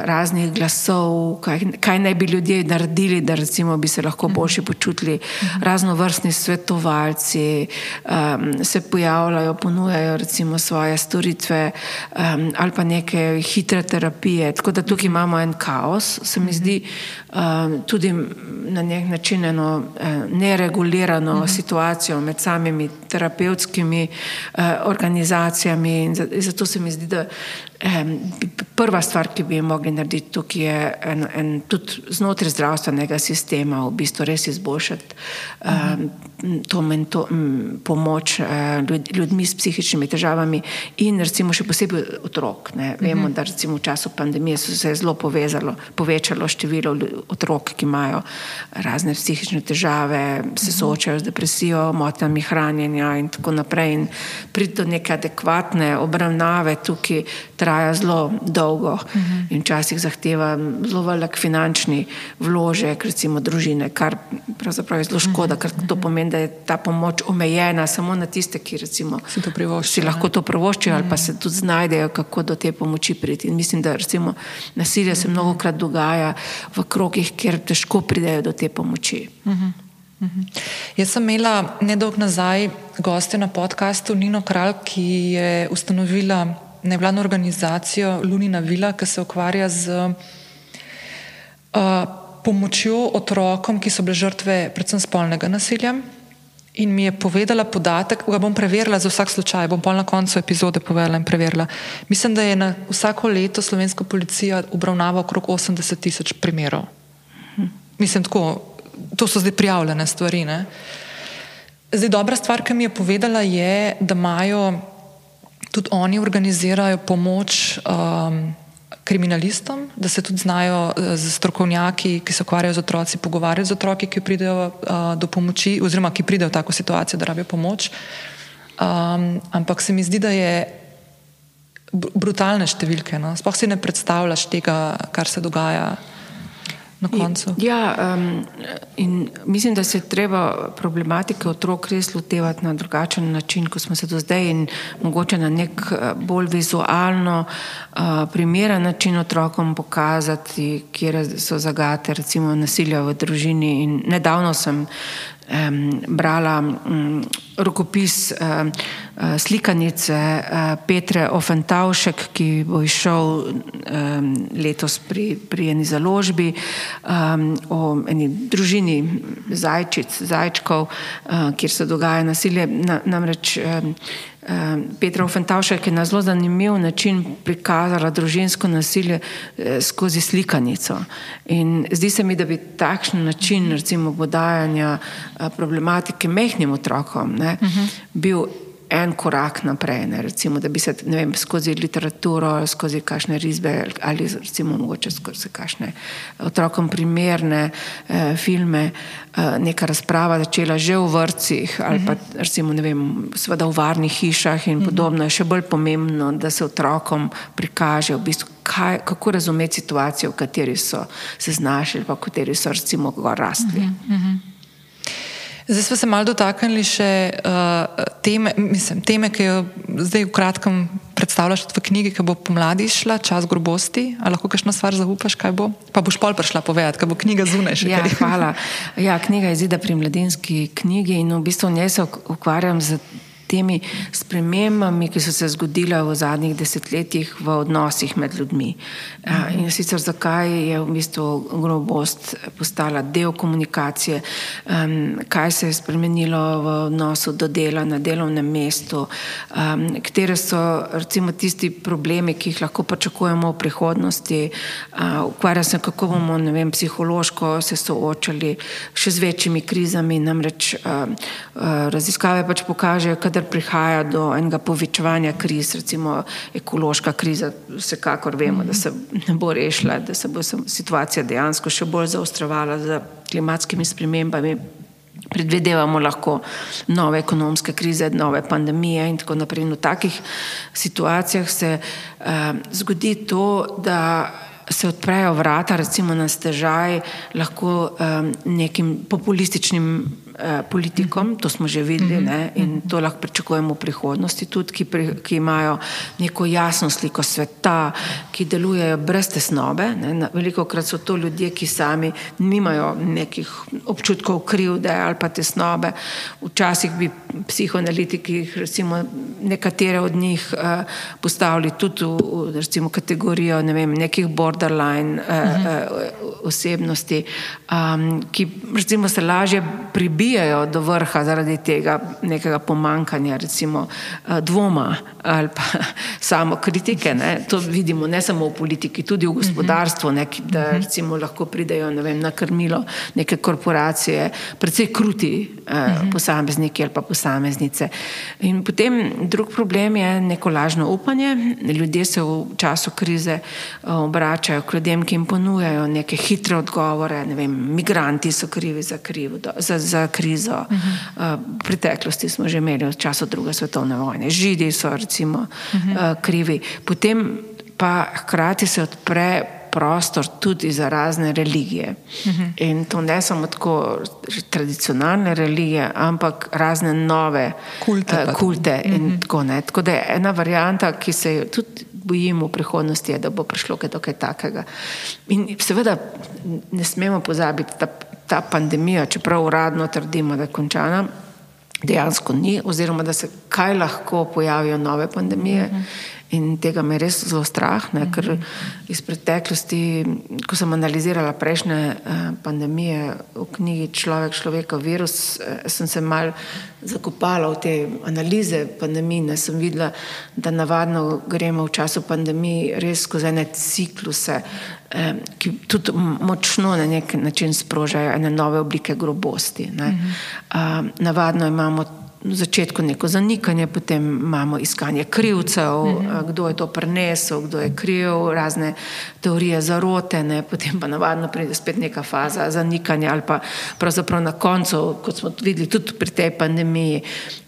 raznih glasov, kaj, kaj naj bi ljudje naredili, da recimo bi se lahko boljše počutili. Raznovrstni svetovalci um, se pojavljajo, ponujajo recimo svoje storitve um, ali pa neke hitre terapije. Tako da tukaj imamo en kaos, se mi zdi, um, tudi na nek način eno eh, nerealno regulirano uh mhm. -huh. situacijo med samimi terapevtskimi uh, organizacijami. In zato se mi zdi, da prva stvar, ki bi jo mogli narediti tukaj, je en, en, tudi znotraj zdravstvenega sistema v bistvu res izboljšati um, to, to um, pomoč uh, ljudmi s psihičnimi težavami in recimo še posebej otrok. Ne. Vemo, uh mhm. -huh. da recimo v času pandemije so se zelo povezalo, povečalo število otrok, ki imajo razne psihične težave, se soočajo z depresijo, motnjami hranjenja in tako naprej. In priti do neke adekvatne obravnave tukaj traja zelo dolgo uh -huh. in včasih zahteva zelo velik finančni vložek, recimo družine, kar pravzaprav je zelo škoda, ker to pomeni, da je ta pomoč omejena samo na tiste, ki recimo, si, to si lahko to privoščijo ali pa se tudi znajdejo, kako do te pomoči priti. In mislim, da recimo nasilje se mnogo krat dogaja v krogih, kjer težko pridejo do te pomoči. Uh -huh. Uhum. Jaz sem imela nedolgo nazaj goste na podkastu Nino Kralj, ki je ustanovila nevladno organizacijo Lunina Vila, ki se ukvarja z uh, pomočjo otrokom, ki so bile žrtve predvsem spolnega nasilja. In mi je povedala podatek, ga bom preverila za vsak slučaj, bom pa na koncu epizode povedala in preverila. Mislim, da je na vsako leto slovenska policija obravnava okrog 80 tisoč primerov. Mislim, tako to so zdaj prijavljene stvari. Ne? Zdaj, dobra stvar, ki mi je povedala, je, da imajo tudi oni organizirajo pomoč um, kriminalistom, da se tudi znajo uh, z strokovnjaki, ki se ukvarjajo z otroci, pogovarjati z otroki, ki pridejo uh, do pomoči, oziroma ki pridejo v tako situacijo, da rabijo pomoč. Um, ampak se mi zdi, da je brutalne številke. No? Sploh si ne predstavljaš tega, kar se dogaja na koncu. Ja, um, in mislim, da se treba problematike otrok res lotevati na drugačen način, kot smo se do zdaj in mogoče na nek eh, bolj vizualno uh, primeren način otrokom pokazati, kje so zagate, recimo nasilja v družini. In nedavno sem um, brala um, rokopis um, slikanice uh, Petre Ofentavšek, ki bo išel um, letos pri, pri eni založbi um, o eni družini zajčic, zajčkov, uh, kjer se dogaja nasilje. Na, namreč um, Petra Fentavšek je na zelo zanimiv način prikazala družinsko nasilje eh, skozi slikanico. In zdi se mi, da bi takšen način recimo podajanja eh, problematike mehnim otrokom ne, uh -huh. bil en korak naprej, ne, recimo, da bi se vem, skozi literaturo, skozi kakšne risbe ali recimo mogoče skozi kakšne otrokom primerne eh, filme, eh, neka razprava začela že v vrcih ali pa recimo, ne vem, seveda v varnih hišah in podobno. Je še bolj pomembno, da se otrokom prikaže v bistvu, kaj, kako razumeti situacijo, v kateri so se znašli, pa v kateri so recimo rastli. Uh -huh, uh -huh. Zdaj smo se malo dotaknili še uh, teme, mislim, teme, ki jo zdaj v kratkem predstavljaš v knjigi, ki bo pomladi šla, čas grobosti. Ali lahko kakšno stvar zaupaš, kaj bo? Pa boš pol prišla povedati, kaj bo knjiga zunaj še. Ja, hvala. Ja, knjiga je zida pri mladinski knjigi in v bistvu v njej se ukvarjam z temi spremembami, ki so se zgodile v zadnjih desetletjih v odnosih med ljudmi. Mhm. In sicer zakaj je v bistvu grobost postala del komunikacije, kaj se je spremenilo v odnosu do dela na delovnem mestu, katere so recimo tisti problemi, ki jih lahko pričakujemo v prihodnosti, ukvarja se, kako bomo vem, psihološko se soočali še z večjimi krizami, namreč raziskave pač pokažejo, kadar prihaja do enega povečevanja kriz, recimo ekološka kriza, vsekakor vemo, da se ne bo rešila, da se bo situacija dejansko še bolj zaostrovala z klimatskimi spremembami. Predvidevamo lahko nove ekonomske krize, nove pandemije in tako naprej. In v takih situacijah se uh, zgodi to, da se odprejo vrata, recimo na stežaj, lahko um, nekim populističnim uh, politikom, to smo že videli ne, in to lahko pričakujemo v prihodnosti, tudi ki, pri, ki imajo neko jasno sliko sveta, ki delujejo brez tesnobe. Ne, veliko krat so to ljudje, ki sami nimajo nekih občutkov krivde ali pa tesnobe. Včasih bi psihoanalitiki, recimo nekatere od njih, uh, postavili tudi v, v recimo, kategorijo ne vem, nekih bord borderline uh, uh, osebnosti, um, ki recimo, se lažje pribijajo do vrha zaradi tega nekega pomankanja, recimo uh, dvoma ali pa samo kritike. Ne? To vidimo ne samo v politiki, tudi v gospodarstvu, ne? da recimo, lahko pridejo vem, na krmilo neke korporacije, predvsej kruti uh, posamezniki ali pa posameznice. In potem drug problem je neko lažno upanje. Ljudje se v času krize obračajo obračajo k ljudem, ki jim ponujajo neke hitre odgovore. Ne vem, migranti so krivi za, krivo, za, za krizo. Uh -huh. uh, v preteklosti smo že imeli v času druge svetovne vojne. Židi so recimo uh -huh. uh, krivi. Potem pa hkrati se odpre prostor tudi za razne religije. Uh -huh. In to ne samo tako tradicionalne religije, ampak razne nove kulte. Uh, kulte uh -huh. tako, tako da je ena varijanta, ki se je tudi bojim v prihodnosti, da bo prišlo kaj takega. In seveda ne smemo pozabiti, da ta pandemija, čeprav uradno trdimo, da je končana, dejansko ni, oziroma da se kaj lahko pojavijo nove pandemije. Uh -huh. In tega me res zelo strah, ne, ker iz preteklosti, ko sem analizirala prejšnje eh, pandemije v knjigi Človek, človeka, virus, eh, sem se mal zakopala v te analize pandemije. Sem videla, da navadno gremo v času pandemije res skozi ene cikluse, ki tudi močno na nek način sprožajo ene nove oblike grobosti. Ne. Uh, navadno imamo na začetku neko zanikanje, potem imamo iskanje krivcev, mhm. -huh. kdo je to prenesel, kdo je kriv, razne teorije zarote, ne? potem pa navadno pride spet neka faza zanikanja ali pa pravzaprav na koncu, kot smo videli tudi pri tej pandemiji,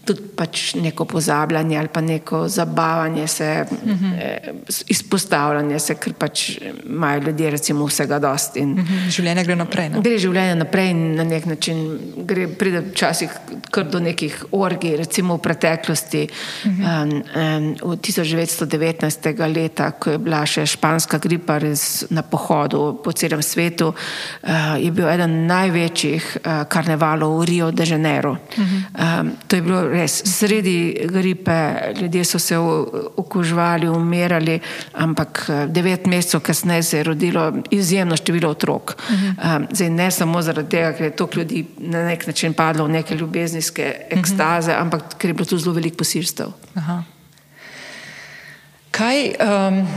tudi pač neko pozabljanje ali pa neko zabavanje se, mhm. eh, izpostavljanje se, ker pač imajo ljudje recimo vsega dosti. In, mhm. Življenje gre naprej. Ne? Gre življenje naprej in na nek način gre, pride včasih kar do nekih orgij, recimo v preteklosti, uh -huh. um, um, v 1919. leta, ko je bila še španska gripa res na pohodu po celem svetu, uh, je bil eden največjih uh, karnevalov v Rio de Janeiro. Uh -huh. um, to je bilo res sredi gripe, ljudje so se okužvali, umirali, ampak eh, devet mesecev kasneje se je rodilo izjemno število otrok. Uh -huh. Zdaj ne samo zaradi tega, ker je toliko ljudi na nek način padlo v neke ljubezenske ekstaze, uh -huh. ampak ker je bilo tu zelo veliko posilstev. Kaj, um,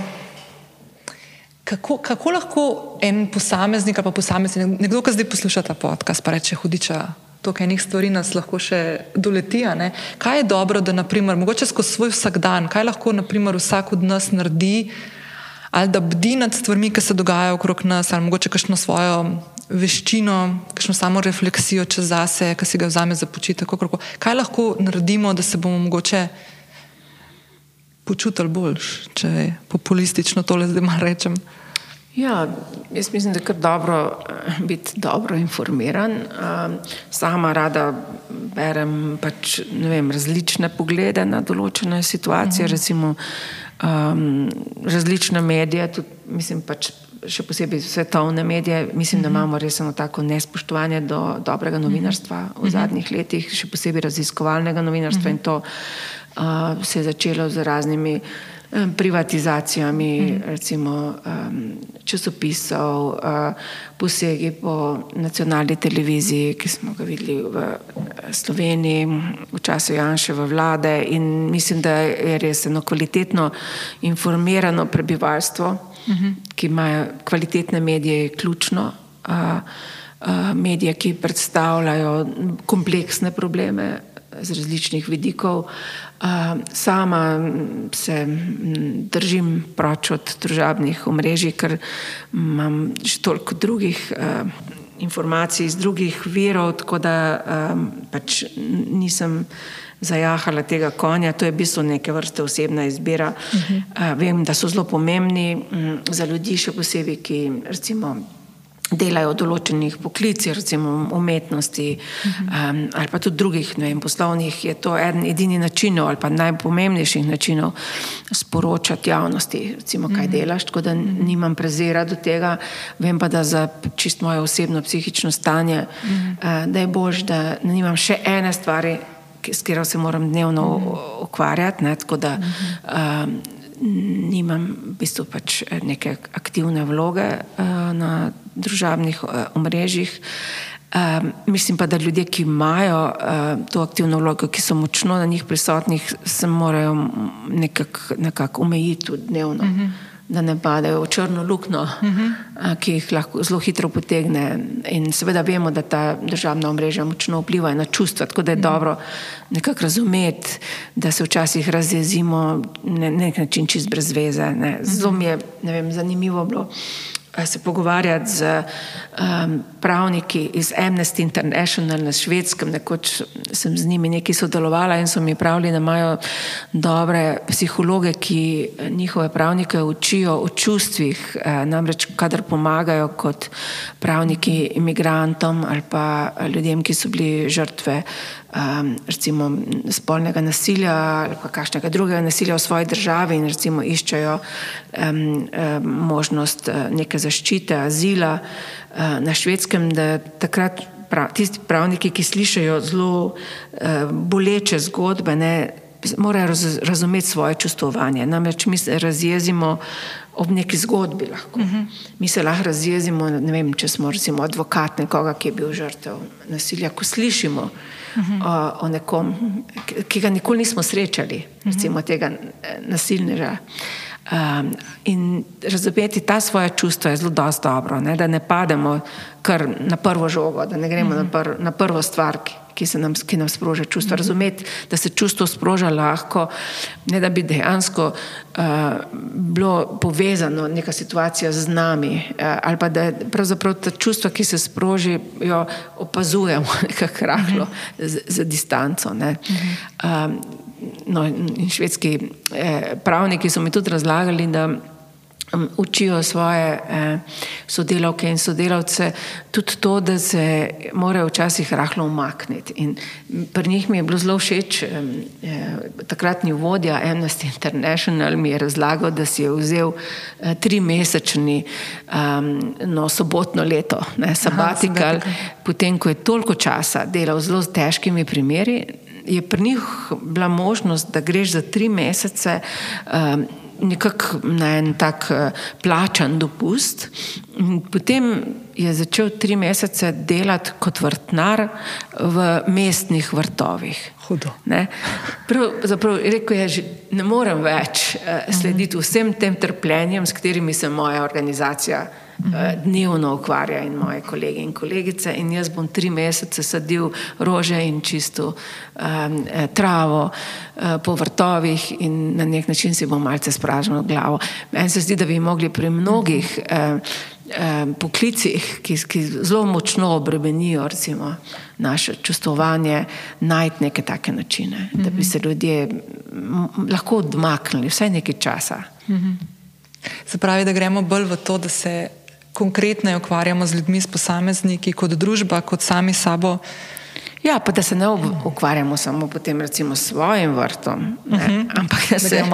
kako, kako lahko en posameznik ali pa posameznik, nekdo, ki zdaj posluša ta podcast, pa reče: Hudiča, toliko enih stvari nas lahko še doleti. Kaj je dobro, da naprimer, mogoče skozi svoj vsakdan, kaj lahko naprimer, vsak od nas naredi, ali da bdi nad stvarmi, ki se dogajajo okrog nas, ali mogoče kakšno svojo veščino, kakšno samo refleksijo čez zase, ki si ga vzame za počitek. Kaj lahko naredimo, da se bomo mogoče počutili boljš, če populistično tole zdaj malo rečem. Ja, jaz mislim, da je kar dobro eh, biti dobro informiran. Ehm, sama rada berem pač, vem, različne poglede na določene situacije, mhm. recimo um, različne medije, tudi mislim pač še posebej svetovne medije. Mislim, da mhm. imamo res eno tako nespoštovanje do dobrega novinarstva v zadnjih letih, še posebej raziskovalnega novinarstva in to uh, se je začelo z raznimi privatizacijami mm. recimo, um, časopisov, uh, posegi po nacionalni televiziji, ki smo ga videli v Sloveniji v času Janševe vlade in mislim, da je res eno kvalitetno informirano prebivalstvo, mm -hmm. ki imajo kvalitetne medije, je ključno. Uh, uh, medije, ki predstavljajo kompleksne probleme z različnih vidikov. Sama se držim proč od družabnih omrežij, ker imam že toliko drugih informacij iz drugih virov, tako da pač nisem zajahala tega konja. To je v bistvu neke vrste osebna izbira. Uh -huh. Vem, da so zelo pomembni za ljudi, še posebej, ki recimo delajo v določenih poklicih, recimo umetnosti -huh. um, ali pa tudi drugih vem, poslovnih, je to eden edini način ali pa najpomembnejših načinov sporočati javnosti, recimo, kaj -huh. delaš, tako da nimam prezira do tega. Vem pa, da za čist moje osebno psihično stanje, -huh. uh, da je bož, da nimam še ene stvari, s katero se moram dnevno -huh. ukvarjati. Ne, tako da um, nimam v bistvu pač neke aktivne vloge uh, na družabnih uh, omrežjih. Uh, mislim pa, da ljudje, ki imajo uh, to aktivno vlogo, ki so močno na njih prisotni, se morajo nekako nekak omejiti dnevno. Uh mhm. -huh da ne padejo v črno luknjo, uh -huh. ki jih lahko zelo hitro potegne. In seveda vemo, da ta državna omrežja močno vplivajo na čustva, tako da je uh -huh. dobro nekako razumeti, da se včasih razjezimo na nek način čist brez veze. Zelo mi je vem, zanimivo bilo. Eh, se pogovarjati z um, pravniki iz Amnesty International na švedskem. Nekoč sem z njimi nekaj sodelovala in so mi pravili, da imajo dobre psihologe, ki njihove pravnike učijo o čustvih, uh, namreč kadar pomagajo kot pravniki imigrantom ali pa ljudem, ki so bili žrtve uh, um, recimo spolnega nasilja ali pa kakšnega drugega nasilja v svoji državi in recimo iščejo um, um, možnost uh, neke zaščite, azila uh, na švedskem, da takrat prav, tisti pravniki, ki slišajo zelo uh, boleče zgodbe, ne, morajo raz, razumeti svoje čustvovanje. Namreč mi se razjezimo ob neki zgodbi lahko. Uh mhm. -huh. Mi se lahko razjezimo, vem, če smo recimo advokat nekoga, ki je bil žrtev nasilja, ko slišimo, o, o nekom, ki ga nikoli nismo srečali, recimo tega nasilnega. Um, in razumeti ta svoje čustva je zelo dobro, ne? da ne pademo kar na prvo žogo, da ne gremo mm -hmm. na, pr na prvo stvar, ki, ki, nam, ki nam sproža čustva. -hmm. Razumeti, da se čustvo sproža lahko, ne da bi dejansko uh, bilo povezano neka situacija z nami, uh, ali pa da pravzaprav ta čustva, ki se sprožijo, opazujemo nekako rahlo mm -hmm. za distanco. Ne? Um, no, in švedski eh, pravniki so mi tudi razlagali, da učijo svoje eh, sodelavke in sodelavce tudi to, da se morajo včasih rahlo umakniti. In pri njih mi je bilo zelo všeč, eh, takratni vodja Amnesty International mi je razlagal, da si je vzel eh, tri mesečni um, no, sobotno leto, ne, sabatikal, potem ko je toliko časa delal z zelo težkimi primeri je pri njih bila možnost, da greš za tri mesece um, nekako na en tak uh, plačan dopust. Potem je začel tri mesece delati kot vrtnar v mestnih vrtovih. Hudo. Pravzaprav rekel je, že ne morem več uh, slediti vsem tem trpljenjem, s katerimi se moja organizacija Eh, dnevno ukvarja in moje kolege in kolegice. In jaz bom tri mesece sadil rože in čisto um, travo uh, po vrtovih in na nek način si bom malce spražil glavo. Meni se zdi, da bi mogli pri mnogih uh, uh, poklicih, ki, ki zelo močno obremenijo recimo, naše čustovanje, najti neke take načine, da bi se ljudje lahko odmaknili vsaj nekaj časa. Se pravi, da gremo bolj v to, da se konkretno ukvarjamo z ljudmi, s posamezniki, kot družba, kot sami sabo. Ja, pa da se ne ukvarjamo samo s svojim vrtom, uh mhm. -huh. ampak da se,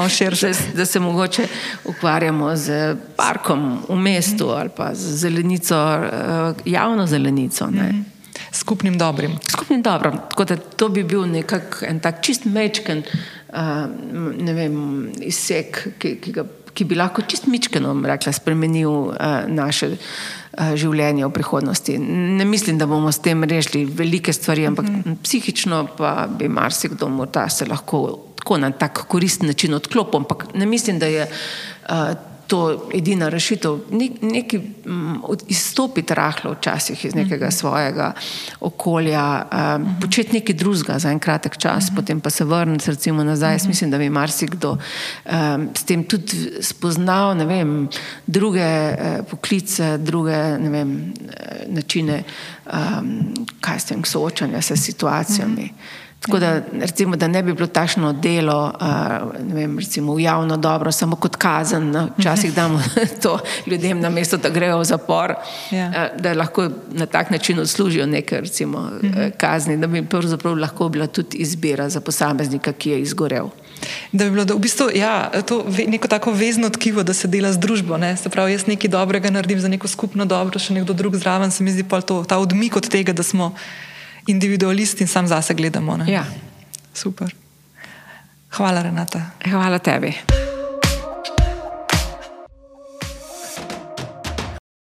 da, da se mogoče ukvarjamo z parkom v mestu uh -huh. ali pa z zelenico, eh, javno zelenico. Uh mhm. -huh. Skupnim dobrim. Skupnim dobrim. Tako da to bi bil nekak en tak čist mečken uh, ne vem, izsek, ki, ki, ga, ki bi lahko čist mečkeno rekla, spremenil uh, naše. Eh, življenje v prihodnosti. Ne mislim, da bomo s tem rešili velike stvari, ampak mm -hmm. psihično pa bi marsikdo morda se lahko tako na tak koristen način odklopil, ampak ne mislim, da je uh, to edina rešitev. Neki um, izstopiti rahlo včasih iz nekega mm -hmm. svojega okolja, um, mm -hmm. početi nekaj drugega za en kratek čas, mm -hmm. potem pa se vrniti recimo nazaj. Mm -hmm. Mislim, da bi marsikdo um, s tem tudi spoznal vem, druge uh, poklice, druge vem, načine, um, kaj s tem soočanja se situacijami. Mm -hmm. Tako da, recimo, da ne bi bilo takšno delo vem, recimo, v javno dobro, samo kot kazen. No? Včasih damo to ljudem na mesto, da grejo v zapor, ja. da lahko na tak način odslužijo neke recimo, mhm. kazni, da bi lahko bila tudi izbira za posameznika, ki je izgorel. Da bi bilo da v bistvu, ja, to neko tako vezno tkivo, da se dela z družbo. Ne? Se pravi, jaz nekaj dobrega naredim za neko skupno dobro, še nekdo drug zraven, se mi zdi pa to, ta odmik od tega, da smo individualisti in sam zase gledamo. Ja. Super. Hvala, Renata. Hvala tebi.